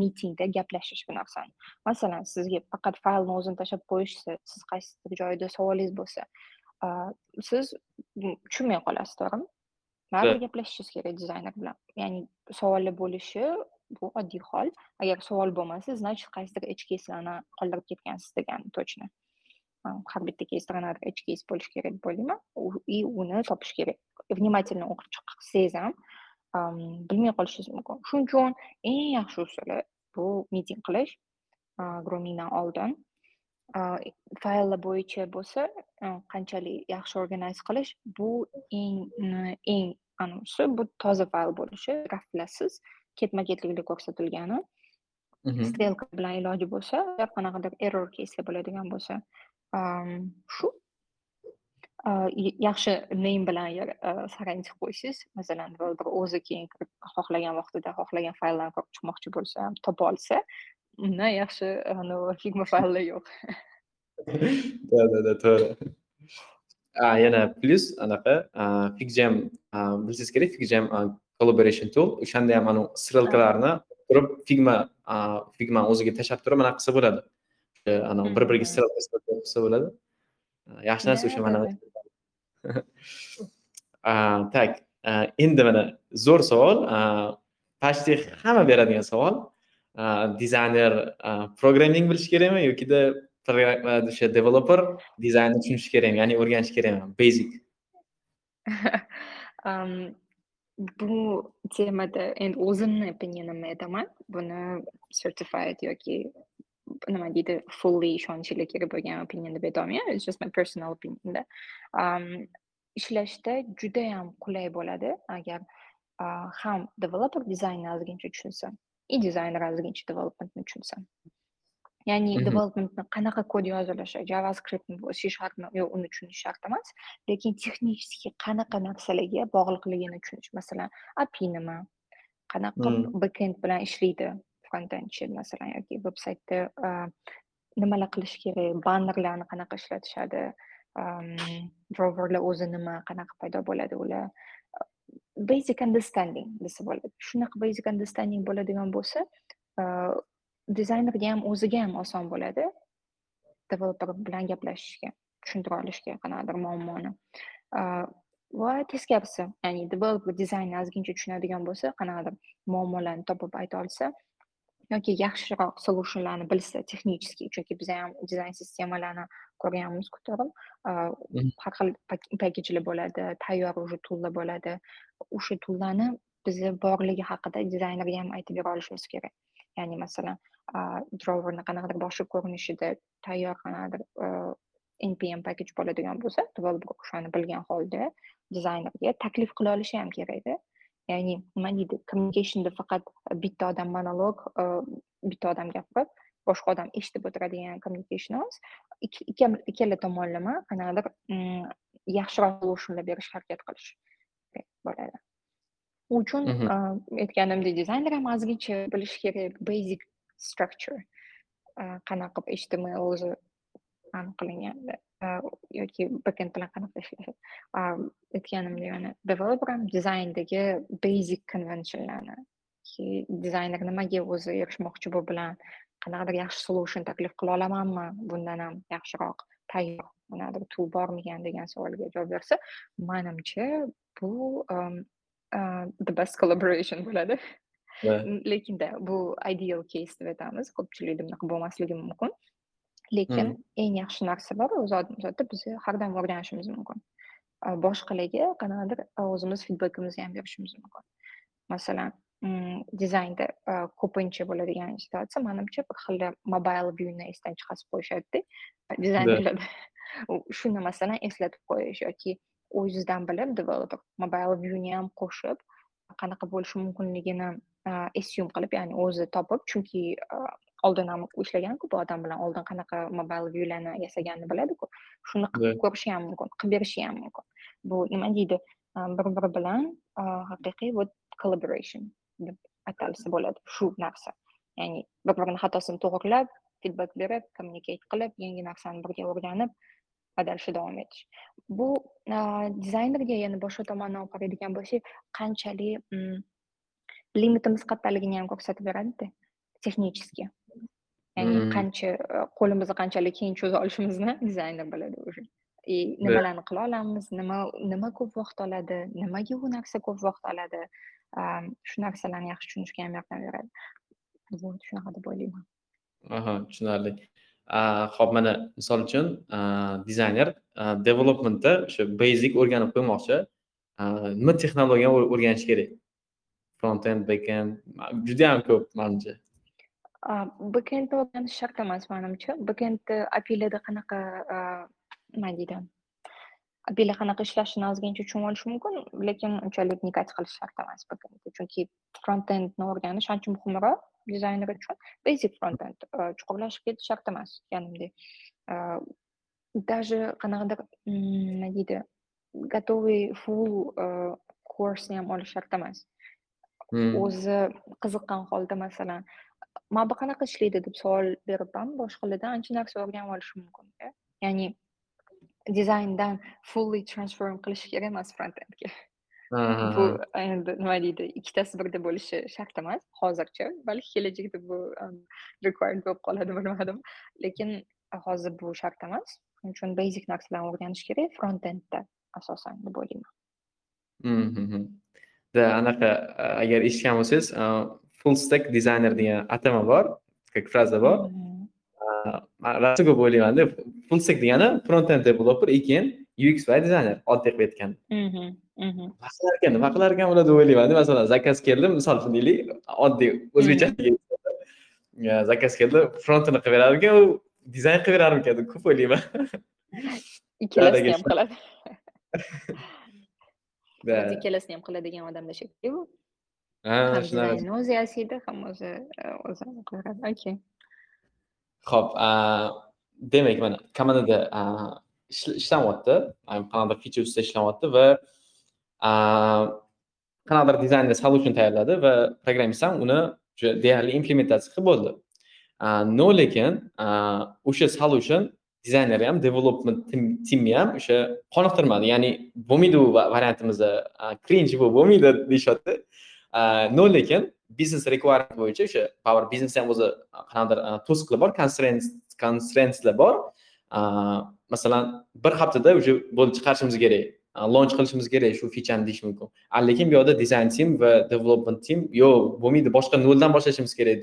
mitingda gaplashish bu narsani masalan sizga faqat faylni o'zini tashlab qo'yishsa siz qaysidir joyida savolingiz bo'lsa siz tushunmay qolasiz to'g'rimi baribir gaplashishingiz kerak dizayner bilan ya'ni savollar bo'lishi bu oddiy hol agar savol bo'lmasa значит qaysidir edge caselarni qoldirib ketgansiz degani точно. Har bitta keysda qanaqadir edge case bo'lishi kerak deb o'ylayman и uni topish kerak внимательно o'qib chiqsangiz ham bilmay qolishingiz mumkin shuning uchun eng yaxshi usuli bu miting qilish groomingdan oldin fayllar bo'yicha bo'lsa qanchalik yaxshi organize qilish bu eng eng anisi bu toza fayl bo'lishi raflasiz ketma ketlikda ko'rsatilgani strelka bilan iloji bo'lsa agar qanaqadir error caselar bo'ladigan bo'lsa shu yaxshi name bilan saralab qo'ysangiz masalan bir o'zi keyin xohlagan vaqtida xohlagan fayllarni ko'rib chiqmoqchi bo'lsa topa olsa undan yaxshi figma fayllar yo'q. Да да да to'g'ri yana plyus anaqa figjam bilsangiz kerak figjam collaboration tool. O'shanda ham anavi ссылкаларni turib figma figma o'ziga tashlab turib anaqa qilsa bo'ladi anavi bir biriga ссылка qilsa bo'ladi yaxshi narsa o'sha mana так endi mana zo'r savol почти hamma beradigan savol dizayner programming bilishi kerakmi yokida o'sha developer dizaynni tushunishi kerakmi ya'ni o'rganishi kerakmi basic bu temada endi o'zimni opinionimni aytaman buni certified yoki nima deydi fully ishonchli kerak bo'lgan opinion deb aytolmayman it's just my personal opinionda ishlashda judayam qulay bo'ladi agar ham developer dizaynni ozgincha tushunsa и dizayner ozgincha developmentni tushunsa ya'ni developmentni qanaqa kod yozilishi javascriptmi c sharpmi yo'q uni tushunish shart emas lekin texnически qanaqa narsalarga bog'liqligini tushunish masalan api nima qanaqa backend bilan ishlaydi frontendchi masalan yoki veb saytda nimalar qilish kerak bannerlarni qanaqa ishlatishadi droverlar o'zi nima qanaqa paydo bo'ladi ular basic understanding desa bo'ladi shunaqa basic understanding bo'ladigan bo'lsa dizaynerga ham o'ziga ham oson bo'ladi. Developer bilan gaplashishga tushuntira olishga qanaqadir muammoni. Va teskarisi ya'ni developer dizaynni ozgincha tushunadigan bo'lsa qanaqadir muammolarni topib ayta olsa yoki yaxshiroq solutionlarni bilsa texnicheskiy chunki biza ham dizayn sistemalarni ko'rganmiz ko'tarib har xil packajlar bo'ladi tayyor уже tullar bo'ladi. O'sha tullarni biza borligi haqida dizaynerga ham aytib bera olishimiz kerak. Ya'ni masalan droverni qanaqadir boshqa ko'rinishida tayyor qanaqadir npm package bo'ladigan bo'lsa developer o'shani bilgan holda dizaynerga taklif qila olishi ham kerakda ya'ni nima deydi communicationda faqat bitta odam monolog bitta odam gapirib boshqa odam eshitib o'tiradigan communication emas ikkala tomonlama qanaqadir yaxshiroq solutionlar berishga harakat qilish bo'ladi u uchun aytganimdek dizayner ham ozgincha bilishi kerak basic structure qanaqa qilib html o'zi aniqlanganda qilinganda yoki backend bilan qanaqa ishlashadi aytganimdek mana? Developer ham dizayndagi basic conventionlarni dizayner nimaga o'zi erishmoqchi bu bilan qanaqadir yaxshi solution taklif qila olamanmi bundan ham yaxshiroq tayyor qanaqadir tool bormikan degan savolga javob bersa manimcha bu the best collaboration bo'ladi lekinda bu ideal case deb aytamiz ko'pchilikda bunaqa bo'lmasligi mumkin lekin eng yaxshi narsa bor zotda biz har doim o'rganishimiz mumkin boshqalarga qanaqadir o'zimiz feedbackimizni ham berishimiz mumkin masalan dizaynda ko'pincha bo'ladigan situatsiya manimcha bir xil mobile viewni esdan chiqarib qo'yishadida dizaynerlarda shuni masalan eslatib qo'yish yoki o'zidan bilib developer mobile viewni ham qo'shib qanaqa bo'lishi mumkinligini assume qilib ya'ni o'zi topib chunki oldin ham ishlaganku bu odam bilan oldin qanaqa mobile viewlarni yasaganini biladiku. Shuni qilib ko'rishi ham mumkin qilib berishi ham mumkin. Bu nima deydi? Bir biri bilan haqiqiy вот collaboration deb atalsa bo'ladi shu narsa. Ya'ni bir birini xatosini to'g'irlab feedback berib kommunikate qilib yangi narsani birga o'rganib va дальше davom etish. Bu dizaynerga yana boshqa tomondan olib qaraydigan bo'lsak qanchalik limitimiz qattaligini ham ko'rsatib beradida texнически ya'ni qancha qo'limizni qanchalik keng cho'za olishimizni dizayner biladi уже. И nimalarni qila olamiz nima nima ko'p vaqt oladi nimaga u narsa ko'p vaqt oladi shu narsalarni yaxshi tushunishga ham yordam beradi вот shunaqa deb o'ylayman aha tushunarli ho'p mana misol uchun dizayner developmentda o'sha basic o'rganib qo'ymoqchi nima texnologiya o'rganish kerak front end back end judayam ko'p manimcha bekendni o'rganish shart emas manimcha bekendni apilada qanaqa nima deydi apila qanaqa ishlashini ozgincha tushunib olish mumkin lekin unchalik nikat qilish shart emas chunki front endni o'rganish ancha muhimroq dizayner uchun basic front end chuqurlashib ketish shart emas aytganimdek даже qanaqadir nima deydi готовый full kursni ham olish shart emas o'zi qiziqqan holda masalan mana bu qanaqa ishlaydi? deb savol berib ham boshqalardan ancha narsa o'rganib olishi mumkinda ya'ni dizayndan fully transform qilish kerak emas front endga bu endi nima deydi ikkitasi birda bo'lishi shart emas hozircha. Balki kelajakda bu required bo'lib qoladi bilmadim. Lekin hozir bu shart emas. Shuning uchun basic narsalarni o'rganish kerak front endda asosan deb o'ylayman anaqa agar eshitgan bo'lsangiz full stack designer degan atama bor как fraza bor. Rosa ko'p o'ylaymanda full stack degani front end developer и keyin ux va dizayner oddiy qilib aytgan. Nima qilar ekan nima qilar ekan ular deb o'ylaymanda masalan zakaz keldi misol uchun deylik oddiy o'zbekcha zakaz keldi frontini qilib berarmikan u dizayn qilib berarmikan deb ko'p o'ylayman. Ikkalasini ham qiladi ikkalasini ham qiladigan odamlar shekilli bu ham dizaynni o'zi yasaydi ham o'zi o'zi qiladi okey ho'p demak mana komandada ishlanyapti qanaqadir feature ustida ishlanyapti va qanaqadir dizaynda solution tayyorladi va programmist ham uni deyarli implementatsiya qilib bo'ldi no lekin o'sha solution dizayner ham development timni ham o'sha qoniqtirmadi. Ya'ni bo'lmaydi u variantimizda cringe bu bo'lmaydi deyishyapti no lekin biznes requirement bo'yicha o'sha power biznes ham o'zi qanaqadir to'siqlar bor constraintslar bor. Masalan bir haftada уже bo'lib chiqarishimiz kerak launch qilishimiz kerak shu fichani deyish mumkin. Lekin bu yoqda dizayn team va development team yo'q bo'lmaydi boshqa noldan boshlashimiz kerak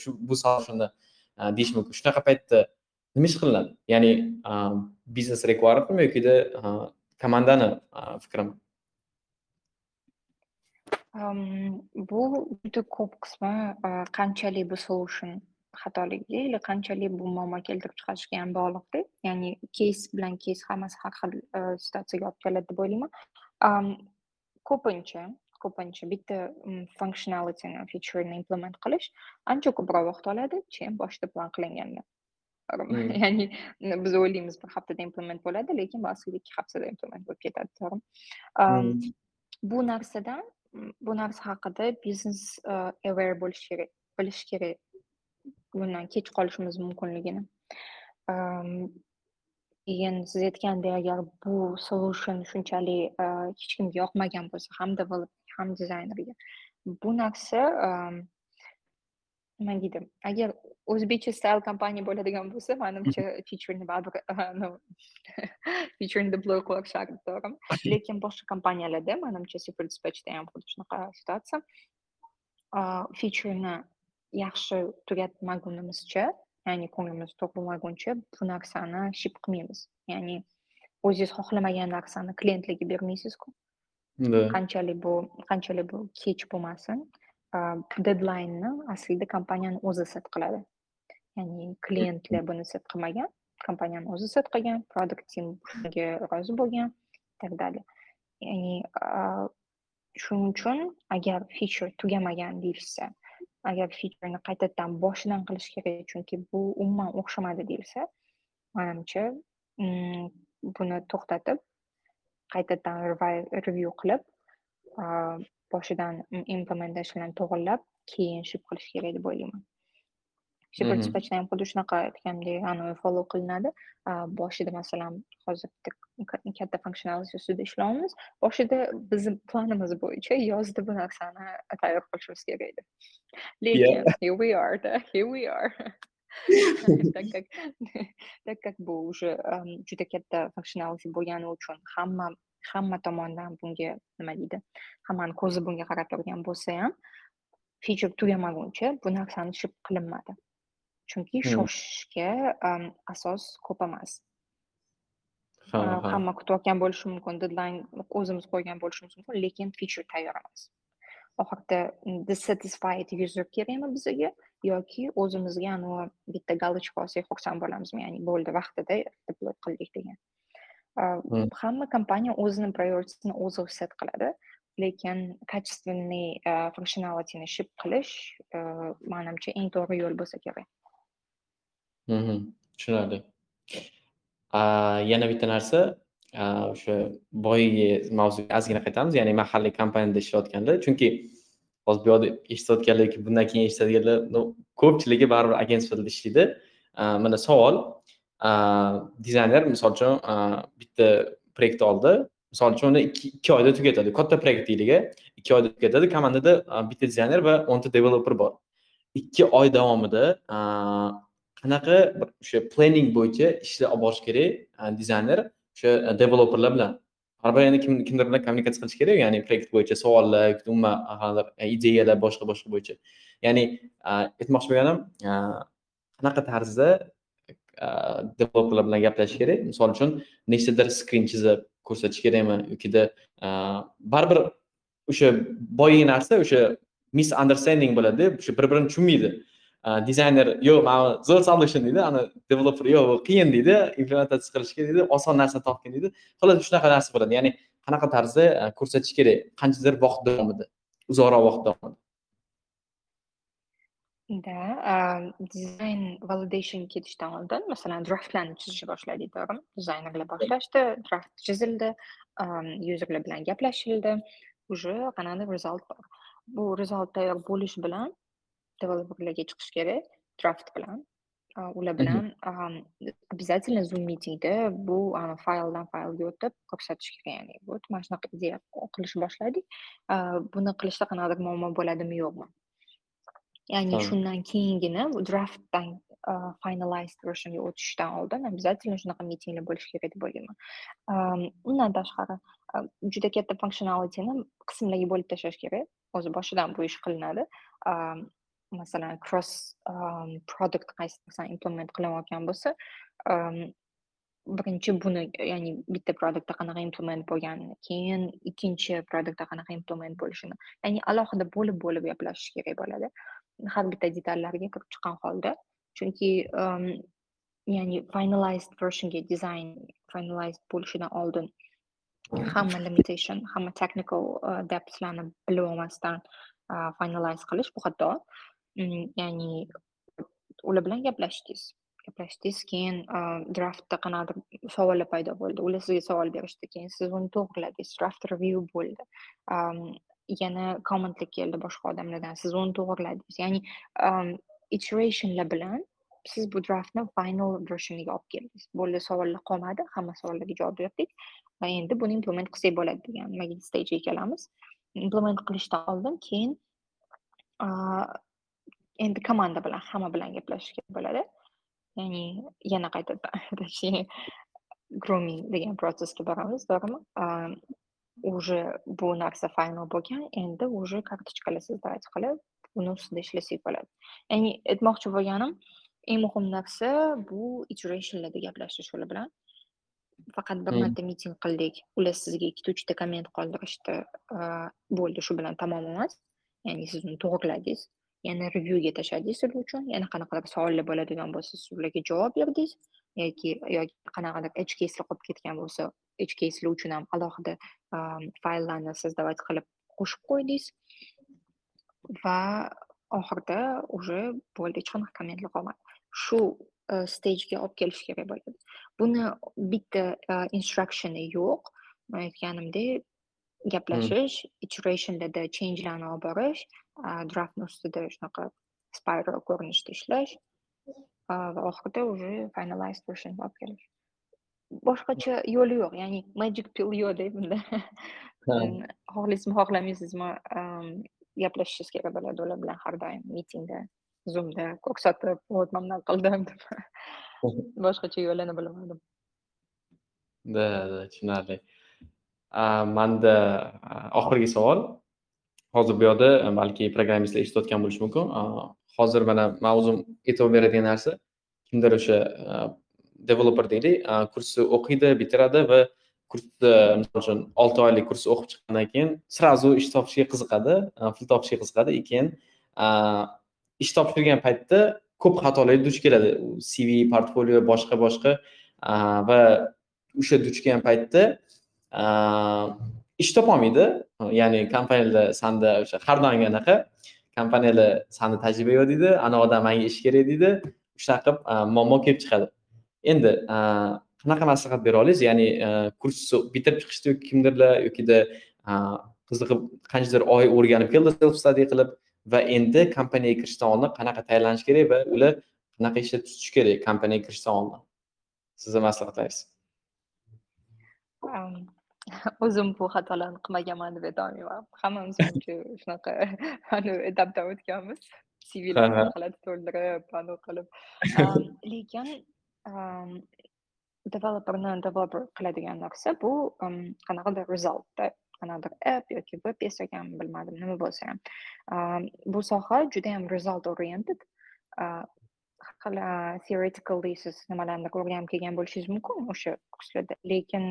shu bu shunda deyish mumkin. Shunaqa paytda nima ish qilinadi? Ya'ni biznes requirementmi yokida komandani fikrimi bu juda ko'p qismi qanchalik bu solution xatoligi или qanchalik bu muammo keltirib chiqarishiga ham bog'liqda ya'ni keys bilan keys hammasi har xil situatsiyaga olib keladi deb o'ylayman. Ko'pincha ko'pincha bitta functionalityni feature'ni implement qilish ancha ko'proq vaqt oladi chem boshida plan qilinganda ya'ni biz o'ylaymiz bir haftada implement bo'ladi lekin aslida ikki haftada implement bo'lib ketadi to'g'rimi bu narsadan bu narsa haqida biznes aware bo'lish kerak bilish kerak bundan kech qolishimiz mumkinligini keyin siz aytgandek agar bu solution shunchalik hech kimga yoqmagan bo'lsa ham developer ham dizaynerga bu narsa nima deydi agar o'zbekcha style kompaniya bo'ladigan bo'lsa manimcha featureni baribir featureni deploy qilish shart to'g'rimi lekin boshqa kompaniyalarda manimcha super dispatchda ham xuddi shunaqa situatsiya featureni yaxshi tugatmagunimizcha ya'ni ko'nglimiz to'q bo'lmaguncha bu narsani ship qilmaymiz ya'ni o'zingiz xohlamagan narsani klientlarga bermaysizku qanchalik bu qanchalik bu kech bo'lmasin dedlaynni aslida kompaniyani o'zi set qiladi ya'ni klientlar buni set qilmagan kompaniyani o'zi set qilgan produkt team shunga rozi bo'lgan и так далее. Ya'ni shuning uchun agar feature tugamagan deyishsa agar featureni qaytadan boshidan qilish kerak chunki bu umuman o'xshamadi deyilsa manimcha buni to'xtatib qaytadan review qilib boshidan implementationlarni to'g'irlab keyin ship qilish kerak deb o'ylayman. Shipper dispatchda ham xuddi shunaqa aytgandek anavi follow qilinadi. Boshida masalan hozir bitta katta functionality ustida ishlayapmiz boshida bizni planimiz bo'yicha yozda bu narsani tayyor qilishimiz kerak edi lekin here we are here we are. Так как так как bu уже juda katta functionality bo'lgani uchun hamma hamma tomonidan bunga nima deydi hammani ko'zi bunga qarab turgan bo'lsa ham feature tugamaguncha bu narsani ship qilinmadi. Chunki shoshishga asos ko'p emas. Hamma kutayotgan bo'lishi mumkin dedlayn o'zimiz qo'ygan bo'lishimiz mumkin lekin feature tayyor emas. Oxirida dissatisfied user kerakmi bizga yoki o'zimizga anavi bitta галочка olsak xursand bo'lamizmi ya'ni bo'ldi vaqtida deploy qildik degan hamma kompaniya o'zini prioritisini o'zi set qiladi. Lekin качественный functionalityni ship qilish manimcha eng to'g'ri yo'l bo'lsa kerak. Tushunarli. Yana bitta narsa o'sha boyagi mavzuga ozgina qaytamiz. Ya'ni mahalliy kompaniyada ishlayotganda chunki hozir bu yoqda eshitayotganlar bundan keyin eshitadiganlar ko'pchiligi baribir agentstvada ishlaydi. Mana savol Э, dizayner misol uchun э, bitta proyekt oldi. Misol uchun uni ikki oyda tugatadi. Katta proyekt deylik ikki oyda tugatadi. Komandada e, bitta dizayner va o'nta developer bor. Ikki oy davomida e, qanaqa bir o'sha planning bo'yicha ishni olib borish kerak e, dizayner o'sha developerlar bilan? Baribir yana kim kimdir bilan kommunikatsiya qilish kerak ya'ni proyekt bo'yicha savollar umuman ideyalar boshqa boshqa bo'yicha. Ya'ni aytmoqchi bo'lganim qanaqa tarzda Uh, developerlar bilan gaplashish kerak. Misol uchun nechtadir skrin chizib ko'rsatish kerakmi yokida uh, baribir o'sha boyagi narsa o'sha misunderstanding bo'ladi o'sha bir birini tushunmaydi uh, dizayner yo'q mana zo'r solution deydi ana developer yo'q bu qiyin deydi implementatsiya qilishga deydi oson narsani topgin deydi. Xullas shunaqa narsa bo'ladi. Ya'ni qanaqa tarzda ko'rsatish kerak? Qanchadir vaqt davomida uzoqroq vaqt davomida. Да, dizayn validation ketishdan oldin masalan draftlarni chizishni boshladik to'g'rimi dizaynerlar boshlashdi draft chizildi yuzerlar bilan gaplashildi уже qanaqadir result bor bu result tayyor bo'lish bilan developerlarga chiqish kerak draft bilan ular bilan обязательно zoom mitingda bu fayldan faylga o'tib ko'rsatish kerak ya'ni вот mana shunaqa ideya qilishni boshladik buni qilishda qanaqadir muammo bo'ladimi yo'qmi ya'ni shundan keyingina draftdan finalized versionga o'tishdan oldin обязательно shunaqa mitinglar bo'lishi kerak deb o'ylayman undan tashqari juda katta functionalityni qismlarga bo'lib tashlash kerak. O'zi boshidan bu ish qilinadi. Masalan cross product qaysi narsani implement qilinayotgan bo'lsa birinchi buni ya'ni bitta produktda qanaqa implement bo'lganini keyin ikkinchi produktda qanaqa implement bo'lishini ya'ni alohida bo'lib bo'lib gaplashish kerak bo'ladi har bitta detallariga kirib chiqqan holda chunki ya'ni finalized versionga dizayn finalized bo'lishidan oldin hamma limitation hamma technical depthlarni bilib olmasdan finalize qilish bu xato ya'ni ular bilan gaplashdingiz. Gaplashdingiz keyin draftda qanaqadir savollar paydo bo'ldi. Ular sizga savol berishdi keyin siz uni to'g'riladingiz. Draft review bo'ldi yana kommentlar keldi boshqa odamlardan siz uni to'g'riladingiz ya'ni iterationlar bilan siz bu draftni final versioniga olib keldingiz bo'ldi savollar qolmadi hamma savollarga javob berdik va endi buni implement qilsak bo'ladi degan nimaga stagega kelamiz implement qilishdan oldin keyin endi komanda bilan hamma bilan gaplashish kerak bo'ladi ya'ni yana qaytadan grooming degan protsessga boramiz to'g'rimi уже bu narsa final bo'lgan endi уже kartochkalar sozdавать qilib uni ustida ishlasak bo'ladi ya'ni aytmoqchi bo'lganim eng muhim narsa bu iterationlarda gaplashish ular bilan faqat bir marta miting qildik ular sizga ikkita uchta komment qoldirishdi bo'ldi shu bilan tamom emas ya'ni siz uni to'g'irladingiz yana revyuga tashladingiz ular uchun yana qanaqadir savollar bo'ladigan bo'lsa siz ularga javob berdingiz yoki yoki qanaqadir edge caselar qolib ketgan bo'lsa caselar uchun ham alohida fayllarni sozdавать qilib qo'shib qo'ydingiz va oxirida уже bo'ldi hech qanaqa kommentlar qolmadi shu stagega olib kelish kerak bo'ladi buni bitta instructioni yo'q man aytganimdek gaplashish iterationlarda changelarni olib borish draftni ustida shunaqa spiral ko'rinishda ishlash va oxirida уже finalized version olib kelish boshqacha yo'li yo'q ya'ni magic pill yo'qda bunda xohlaysizmi xohlamaysizmi gaplashishingiz kerak bo'ladi ular bilan har doim mitingda zoomda ko'rsatib вот man bunaqa qildim deb boshqacha yo'lini bilmadim. Да да tushunarli. Manda oxirgi savol. Hozir bu yoqda balki programmistlar eshitayotgan bo'lishi mumkin. Hozir mana man o'zim e'tibor beradigan narsa kimdir o'sha developer deylik kursni o'qiydi bitiradi va kursni misol uchun olti oylik kurs o'qib chiqqandan keyin сразу ish topishga qiziqadi pul topishga qiziqadi и keyin ish topib yurgan paytda ko'p xatolarga duch keladi. Cv portfolio boshqa boshqa va o'sha duch kelgan paytda ish topolmaydi. Ya'ni kompaniyalar sanda o'sha har doimgi anaqa kompaniyalar sanda tajriba yo'q deydi ana odam manga ish kerak deydi. Shunaqa qilib muammo kelib chiqadi. Endi qanaqa maslahat bera olasiz ya'ni kursni bitirib chiqishdi kimdirlar yokida qiziqib qanchadir oy o'rganib keldi self study qilib va endi kompaniyaga kirishdan oldin qanaqa tayyorlanish kerak va ular qanaqa ishda tutish kerak kompaniyaga kirishdan oldin? Sizni maslahatingiz o'zim bu xatolarni qilmaganman deb aytolmayman. Hammamiz shunaqa etapdan o'tganmiz. Cvlarni g'alati to'ldirib anavi qilib. Lekin developerni developer qiladigan narsa bu qanaqadir resultda qanaqadir app yoki web yasagan bilmadim nima bo'lsa ham bu soha juda yam result oriented theoretically siz nimalarni o'rganib kelgan bo'lishingiz mumkin o'sha kurslarda lekin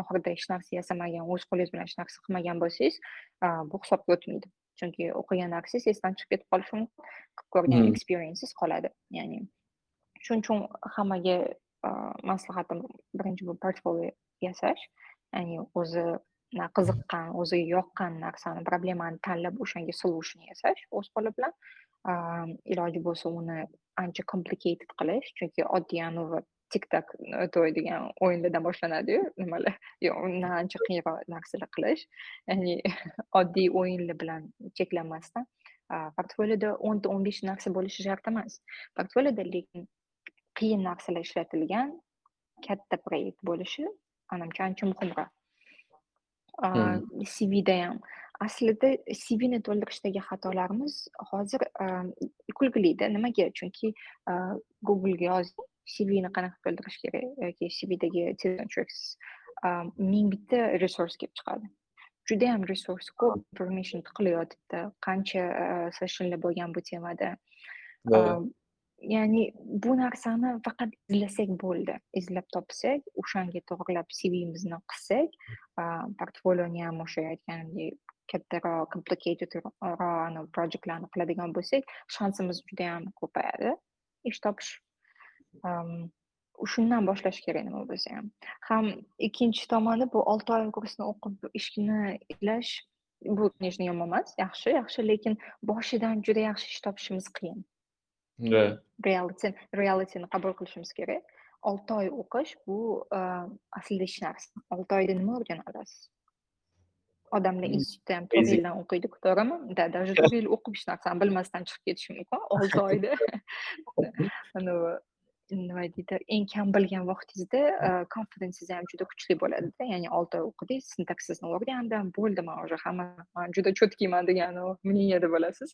oxirida hech narsa yasamagan o'z qo'lingiz bilan hech narsa qilmagan bo'lsangiz bu hisobga o'tmaydi chunki o'qigan narsangiz esdan chiqib ketib qolishi mumkin qilib ko'rgan experiences qoladi ya'ni shuning uchun hammaga maslahatim birinchi bu portfolio yasash. Ya'ni o'zi qiziqqan o'ziga yoqqan narsani problemani tanlab o'shanga solution yasash o'z qo'li bilan. Iloji bo'lsa uni ancha complicated qilish chunki oddiy anavi tik tak to'y degan o'yinlardan boshlanadiyu nimalar? Undan ancha qiyinroq narsalar qilish. Ya'ni oddiy o'yinlar bilan cheklanmasdan portfolioda o'nta o'n besh narsa bo'lishi shart emas. Portfolioda lekin qiyin narsalar ishlatilgan katta proyekt bo'lishi manimcha ancha muhimroq cvda ham. Aslida cvni to'ldirishdagi xatolarimiz hozir kulgilida nimaga? Chunki googlega yozing cvni qanaqa to'ldirish kerak yoki cvdagi ming bitta resurs kelib chiqadi. Judayam resurs ko'p information tiqilib yotibdi qancha sessionlar bo'lgan bu temada ya'ni bu narsani faqat izlasak bo'ldi. Izlab topsak o'shanga to'g'irlab cvimizni qilsak portfolioni ham o'sha aytganimdek kattaroq complicatedroq projektlarni qiladigan bo'lsak shansimiz juda ham ko'payadi. Ish topish shundan boshlash kerak nima bo'lsa ham. Ham ikkinchi tomoni bu olti oy kursni o'qib ishni izlash bu конечно yomon emas. Yaxshi yaxshi lekin boshidan juda yaxshi ish topishimiz qiyin. Да. reality realityni qabul qilishimiz kerak olti oy o'qish bu aslida hech narsa olti oyda nima o'rgana olasiz odamlar institutda ham to'rt yildan o'qiydiku to'g'rimi да даже to'rt yil o'qib hech narsani bilmasdan chiqib ketishi mumkin olti oyda nima deydi eng kam bilgan vaqtingizda konfidensingiz ham juda kuchli bo'ladida ya'ni olti o'qidingiz sintaksisni o'rgandim bo'ldi man уже hamma man juda cho'tkiyman degan мнениеda bo'lasiz.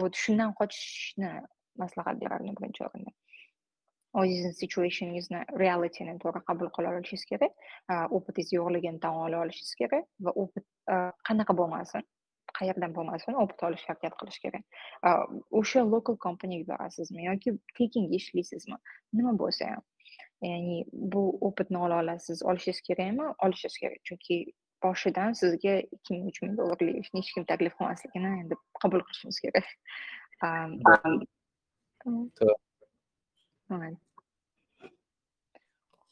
Вот shundan qochishni maslahat berardim birinchi o'rinda. O'zingizni situationingizni realityni to'g'ri qabul qila olishingiz kerak opitingiz yo'qligini tan ola olishingiz kerak va opit qanaqa bo'lmasin qayerdan bo'lmasin opit olishga harakat qilish kerak. O'sha local kompaniyaga borasizmi yoki tekinga ishlaysizmi nima bo'lsa ham. Ya'ni bu opitni ola olasiz olishingiz kerakmi? Olishingiz kerak chunki boshidan sizga ikki ming uch ming dollarlik ishni hech kim taklif qilmasligini endi qabul qilishimiz kerak.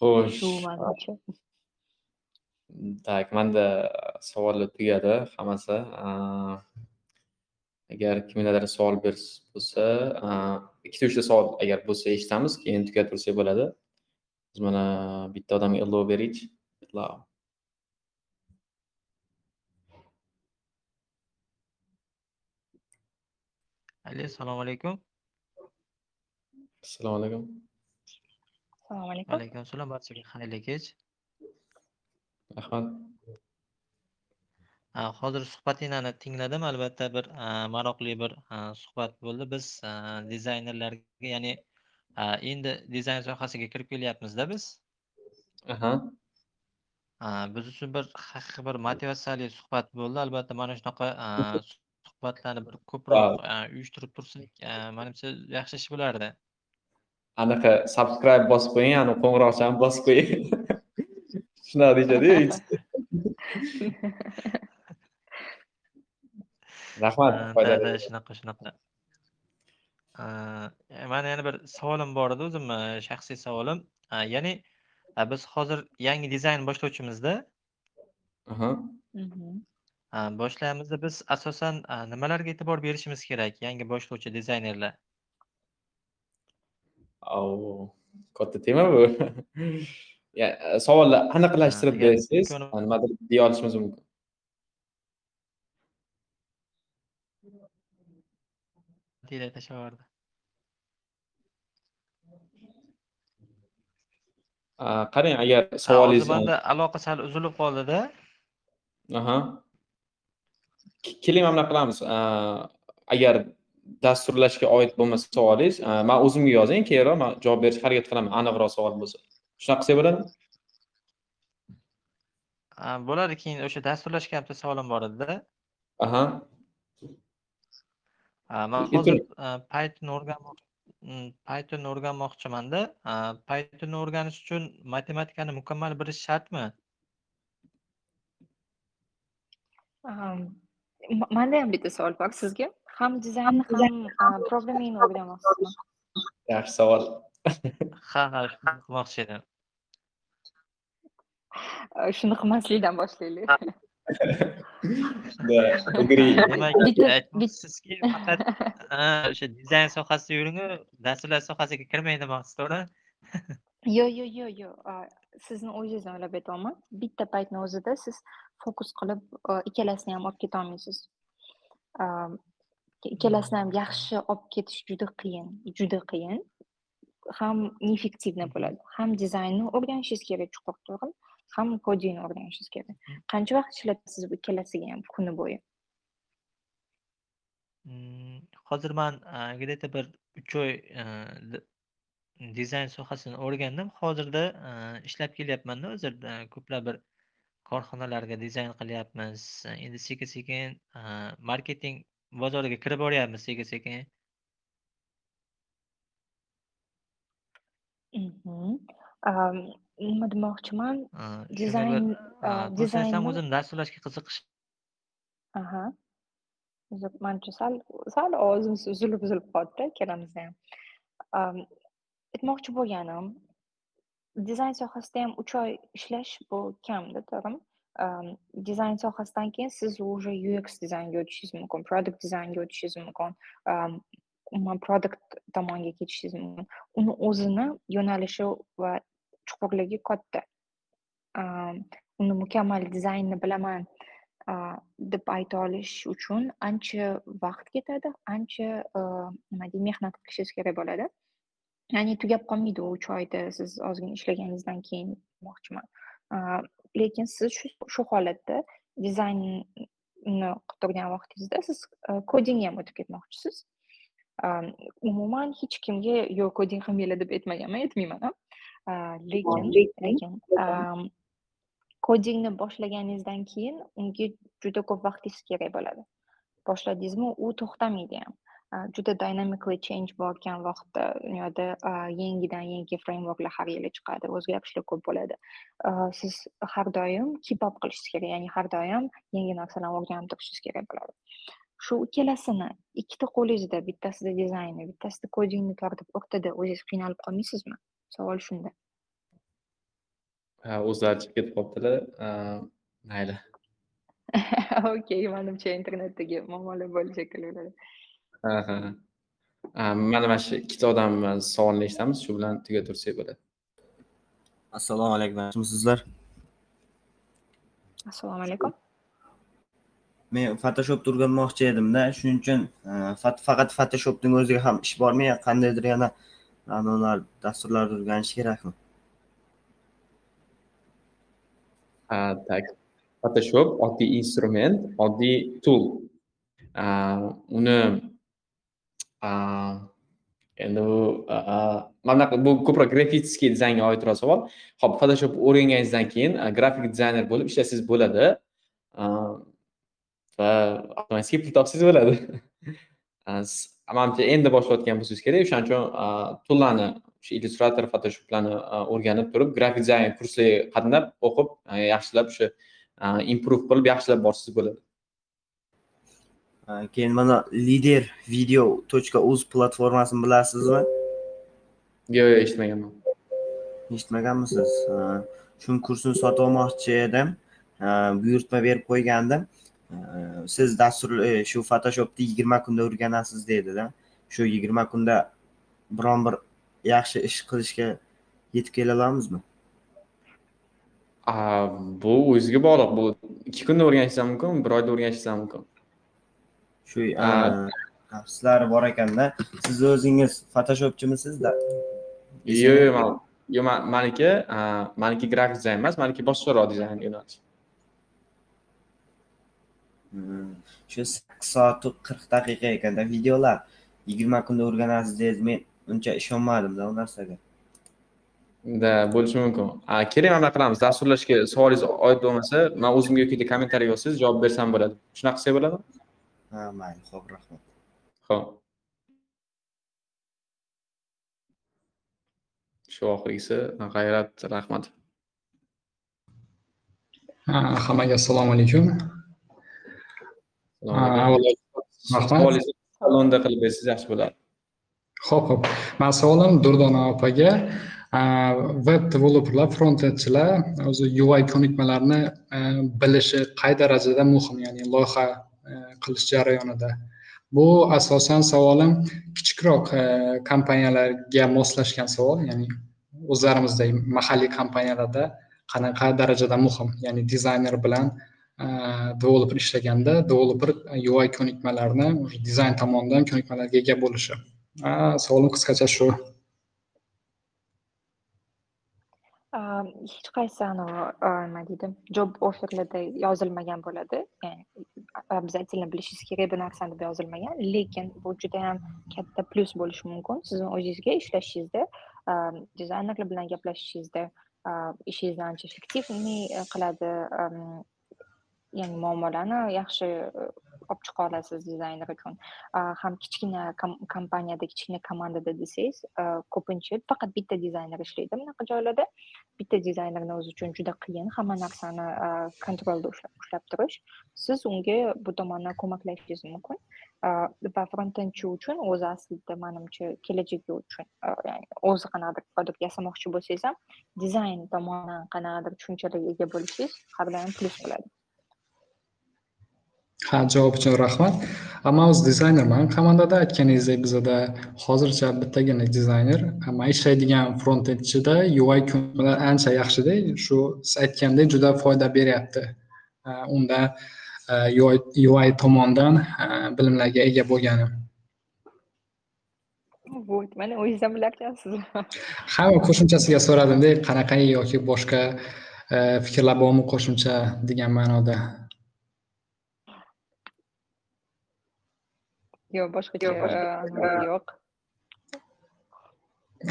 Xo'sh. Так manda savollar tugadi hammasi. Agar kimlardir savol bo'lsa ikkita uchta savol agar bo'lsa eshitamiz keyin tugattirsak bo'ladi. Biz mana bitta odamga ilova beraylik alo assalomu alaykum. Assalomu alaykum. Assalomu alaykum. Alaykum assalom barchaga xayrli kech. Rahmat hozir suhbatinglarni tingladim albatta bir maroqli bir suhbat bo'ldi. Biz dizaynerlarga ya'ni endi dizayn sohasiga kirib kelyapmizda biz. Aha. Biz uchun bir haqiqiy bir motivatsiyali suhbat bo'ldi. Albatta mana shunaqa suhbatlarni bir ko'proq uyushtirib tursak manimcha yaxshi ish bo'lardi. Anaqa subscribe bosib qo'ying ani qo'ng'iroqchani bosib qo'ying. Shunaqa deyishadiyu rahmat da shunaqa shunaqa. Mani yana bir savolim bor edi o'zimni shaxsiy savolim. Ya'ni biz hozir yangi dizayn boshlovchimizda. Boshlayapmizda biz asosan nimalarga e'tibor berishimiz kerak yangi boshlovchi dizaynerlar? Katta tema bu. Savolni aniqlashtirib bersangiz nimadir deya olishimiz mumkin deydi tashlavordi qarang agar savolingiz aloqa sal uzilib qoldida aha. Keling mana bunaqa qilamiz. Agar dasturlashga oid bo'lmasa savolingiz man o'zimga yozing keyinroq man javob berishga harakat qilaman. Aniqroq savol bo'lsa. Shunaqa qilsak bo'ladimi? Bo'ladi keyin o'sha dasturlashga bitta savolim bor edida aha man hozir python o'rganmoqchi python o'rganmoqchimanda pythonni o'rganish uchun matematikani mukammal bilish shartmi manda ham bitta savol bor sizga ham dizaynni ham programmingni o'rganmoqchisizmi yaxshi savol ha ha shuni qilmoqchi edim. Shuni qilmaslikdan boshlaylik demak aytmoqchisizki faqat o'sha dizayn sohasida yuringu dasturlash sohasiga kirmang demoqchisiz to'g'rimi yo'q yo'q yo'q yo'q sizni o'zingizni o'ylab aytyapman bitta paytni o'zida siz fokus qilib ikkalasini ham olib ketolmaysiz ikkalasini ham yaxshi olib ketish juda qiyin juda qiyin. Ham neeffektivniy bo'ladi ham dizaynni o'rganishingiz kerak chuqur to'g'rimi ham kodingni o'rganishingiz kerak qancha vaqt ishlatasiz bu ikkalasiga ham kuni bo'yi? Mm, hozir man где bir uch oy dizayn sohasini o'rgandim. Hozirda ishlab kelyapmanda o'zi ko'plab bir korxonalarga dizayn qilyapmiz. Endi sekin sekin marketing bozoriga kirib boryapmiz sekin sekin nima demoqchiman dizayn dizayn ham o'zim dasturlashga qiziqish aha. Manimcha sal sal ovozimiz uzilib uzilib qoldida ikkalamizda ham. Aytmoqchi bo'lganim dizayn sohasida ham uch oy ishlash bu kamda to'g'rimi? Dizayn sohasidan keyin siz уже ux dizaynga o'tishingiz mumkin product dizaynga o'tishingiz mumkin umuman produkt tomonga ketishingiz mumkin. Uni o'zini yo'nalishi va chuqurligi katta uni mukammal dizaynni bilaman deb ayta olish uchun ancha vaqt ketadi ancha nima deydi mehnat qilishingiz kerak bo'ladi ya'ni tugab qolmaydi u uch oyda siz ozgina ishlaganingizdan keyin demoqchiman lekin siz shu holatda dizaynni qilib turgan vaqtingizda siz kodingga ham o'tib ketmoqchisiz umuman hech kimga yo'q koding qilmanglar deb aytmaganman aytmayman ham lekin lekin kodingni boshlaganingizdan keyin unga juda ko'p vaqtingiz kerak bo'ladi boshladingizmi u to'xtamaydi ham juda dynamically change bo'layotgan vaqtda dunyoda yangidan yangi frameworklar har yili chiqadi o'zgarishlar ko'p bo'ladi siz har doim keep up qilishingiz kerak ya'ni har doim yangi narsalarni o'rganib turishingiz kerak bo'ladi shu ikkalasini ikkita qo'lingizda bittasida dizaynni bittasida kodingni tortib o'rtada o'zingiz qiynalib qolmaysizmi savol shunda. Ha o'zlari chiqib ketib qolibdilar. Mayli. Okey manimcha internetdagi muammolar bo'lishi shekilli ha ha. Mana mana shu ikkita odam savolini eshitamiz shu bilan tugatursak bo'ladi. Assalomu alaykum yaxshimisizlar assalomu alaykum. Men photoshopda o'rganmoqchi edimda. Shuning uchun faqat photoshopning o'ziga ham ish bormi yo qandaydir yana anavilar dasturlarni o'rganish kerakmi? Tak. Photoshop oddiy instrument oddiy tool. Uni endi bu mana bunaqa bu ko'proq grafический dizaynga oidroq savol ho'p photoshop o'rganganingizdan keyin grafik dizayner bo'lib ishlasangiz bo'ladi. Va avtomatik pul topsangiz bo'ladi. manimcha endi boshlayotgan bo'lsangiz kerak o'shaning uchun tullarni o'sha illyustrator photoshoplarni o'rganib turib grafik dizayn kurslariga qatnab o'qib yaxshilab o'sha improve qilib yaxshilab borsangiz bo'ladi. Keyin mana lider video tochka uz platformasini bilasizmi? Yo'q yo'q eshitmaganman. Eshitmaganmisiz? Shu kursini sotib olmoqchi edim. Buyurtma berib qo'ygandim siz dastur e, shu photoshopni yigirma kunda o'rganasiz dedida. Shu yigirma kunda biron bir yaxshi ish qilishga yetib kela olamizmi? Bu o'ziga bog'liq. Bu ikki kunda o'rganishingiz ham mumkin bir oyda o'rganishingiz ham mumkin. Shu sizlari bor ekanda. Siz o'zingiz photoshopchimisizda? Yo'q yo'q yo'q maniki maniki grafik dizayn emas maniki boshqaroq dizayn yo'nalish. hmm. Shu sakkiz soat qirq daqiqa ekanda videolar. Yigirma kunda o'rganasiz dedingiz men uncha ishonmadimda u narsaga. Да bo'lishi mumkin. Kerak mana bunaqa qilamiz. Dasturlashga savolingiz oid bo'lmasa man o'zimga yoki kommentariy yozsangiz javob bersam bo'ladi. Shunaqa qilsak bo'ladimi? Ha mayli ho'p rahmat. Ho'p shu oxirgisi g'ayrat rahmat. Hammaga assalomu alaykum rahmat. Salonda qilib bersangiz yaxshi bo'ladi. Ho'p ho'p mani savolim durdona opaga. Web developerlar frontendchilar o'zi ui ko'nikmalarini bilishi qay darajada muhim ya'ni loyiha qilish jarayonida. Bu asosan savolim kichikroq e, kompaniyalarga moslashgan savol ya'ni o'zlarimizdagi mahalliy kompaniyalarda qanaqa darajada muhim ya'ni dizayner bilan e, Э, developer ishlaganda developer э, ui ko'nikmalarini dizayn tomonidan ko'nikmalarga ega bo'lishi. Savolim qisqacha shu. Hech qaysi anavi nima deydi job offerlarda yozilmagan bo'ladi. Ya'ni обязательно bilishingiz kerak bu narsani deb yozilmagan. Lekin bu juda yam katta plyus bo'lishi mumkin. Sizni o'zingizga ishlashingizda dizaynerlar bilan gaplashishingizda ishingizni ancha effektivniy e, qiladi ya'ni muammolarni yaxshi e, olib chiqa olasiz dizayner uchun. Ham kichkina kompaniyada kichkina komandada desangiz e, ko'pincha faqat bitta dizayner ishlaydi bunaqa joylarda. Bitta dizaynerni o'zi uchun juda qiyin hamma narsani e, kontrolda ushlab turish. Siz unga bu tomondan ko'maklashishingiz mumkin. Va frontendchi uchun o'zi aslida manimcha kelajagi uchun ya'ni o'zi qanaqadir produkt yasamoqchi bo'lsangiz ham dizayn tomonidan qanaqadir tushunchalarga ega bo'lishingiz har doim plyus bo'ladi. Ha, javob uchun rahmat. Man o'zi dizaynerman. Komandada aytganingizdek bizada hozircha bittagina dizayner, man ishlaydigan frontendchida UI ko'nikmalar ancha yaxshida. Shu siz aytgandek juda foyda beryapti. Unda UI, a, bilimlarga ega bo'lganim. Вот, mana o'zingiz ham bilarkansiz. Ha, qo'shimchasiga so'radimda qanaqa yoki boshqa a, fikrlar bormi qo'shimcha degan ma'noda. Yo'q, boshqacha yo'q.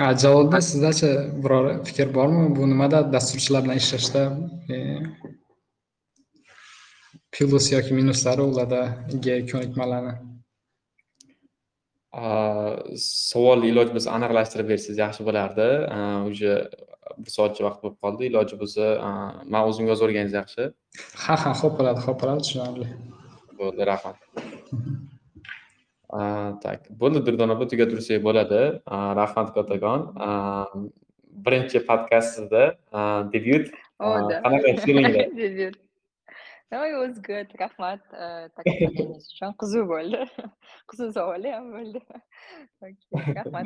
A, javobda sizdachi biror fikr bormi? Bu nimada dasturchilar bilan ishlashda e, plyus yoki minuslari ulardagi ko'nikmalarni? A, savol iloji bo'lsa aniqlashtirib bersangiz yaxshi bo'lardi. Уже bir soatcha vaqt bo'lib qoldi. Iloji bo'lsa, man o'zim yozib o'rganingiz yaxshi. Ha, ha, xo'p bo'ladi, xo'p bo'ladi, tushunarli. Bo'ldi, rahmat. Tak, bo'ldi Durdona tugatursak bo'ladi. Rahmat kattakon. Birinchi podkastimizda a, debyut. Qanaqa feelinglar? Debyut. No, it was good. Rahmat a, taklif qilganingiz uchun. Qiziq bo'ldi. Qiziq savol ham bo'ldi. Rahmat.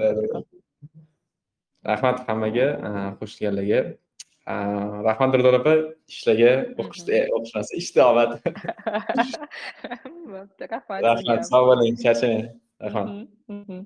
Rahmat hammaga, a, qo'shilganlarga. Rahmat Durdona opa, ishlarga, o'qishda, o'qish emas, ishda omad. Rahmat. Rahmat, sog' bo'ling, charchamang. Rahmat. Mhm, mhm.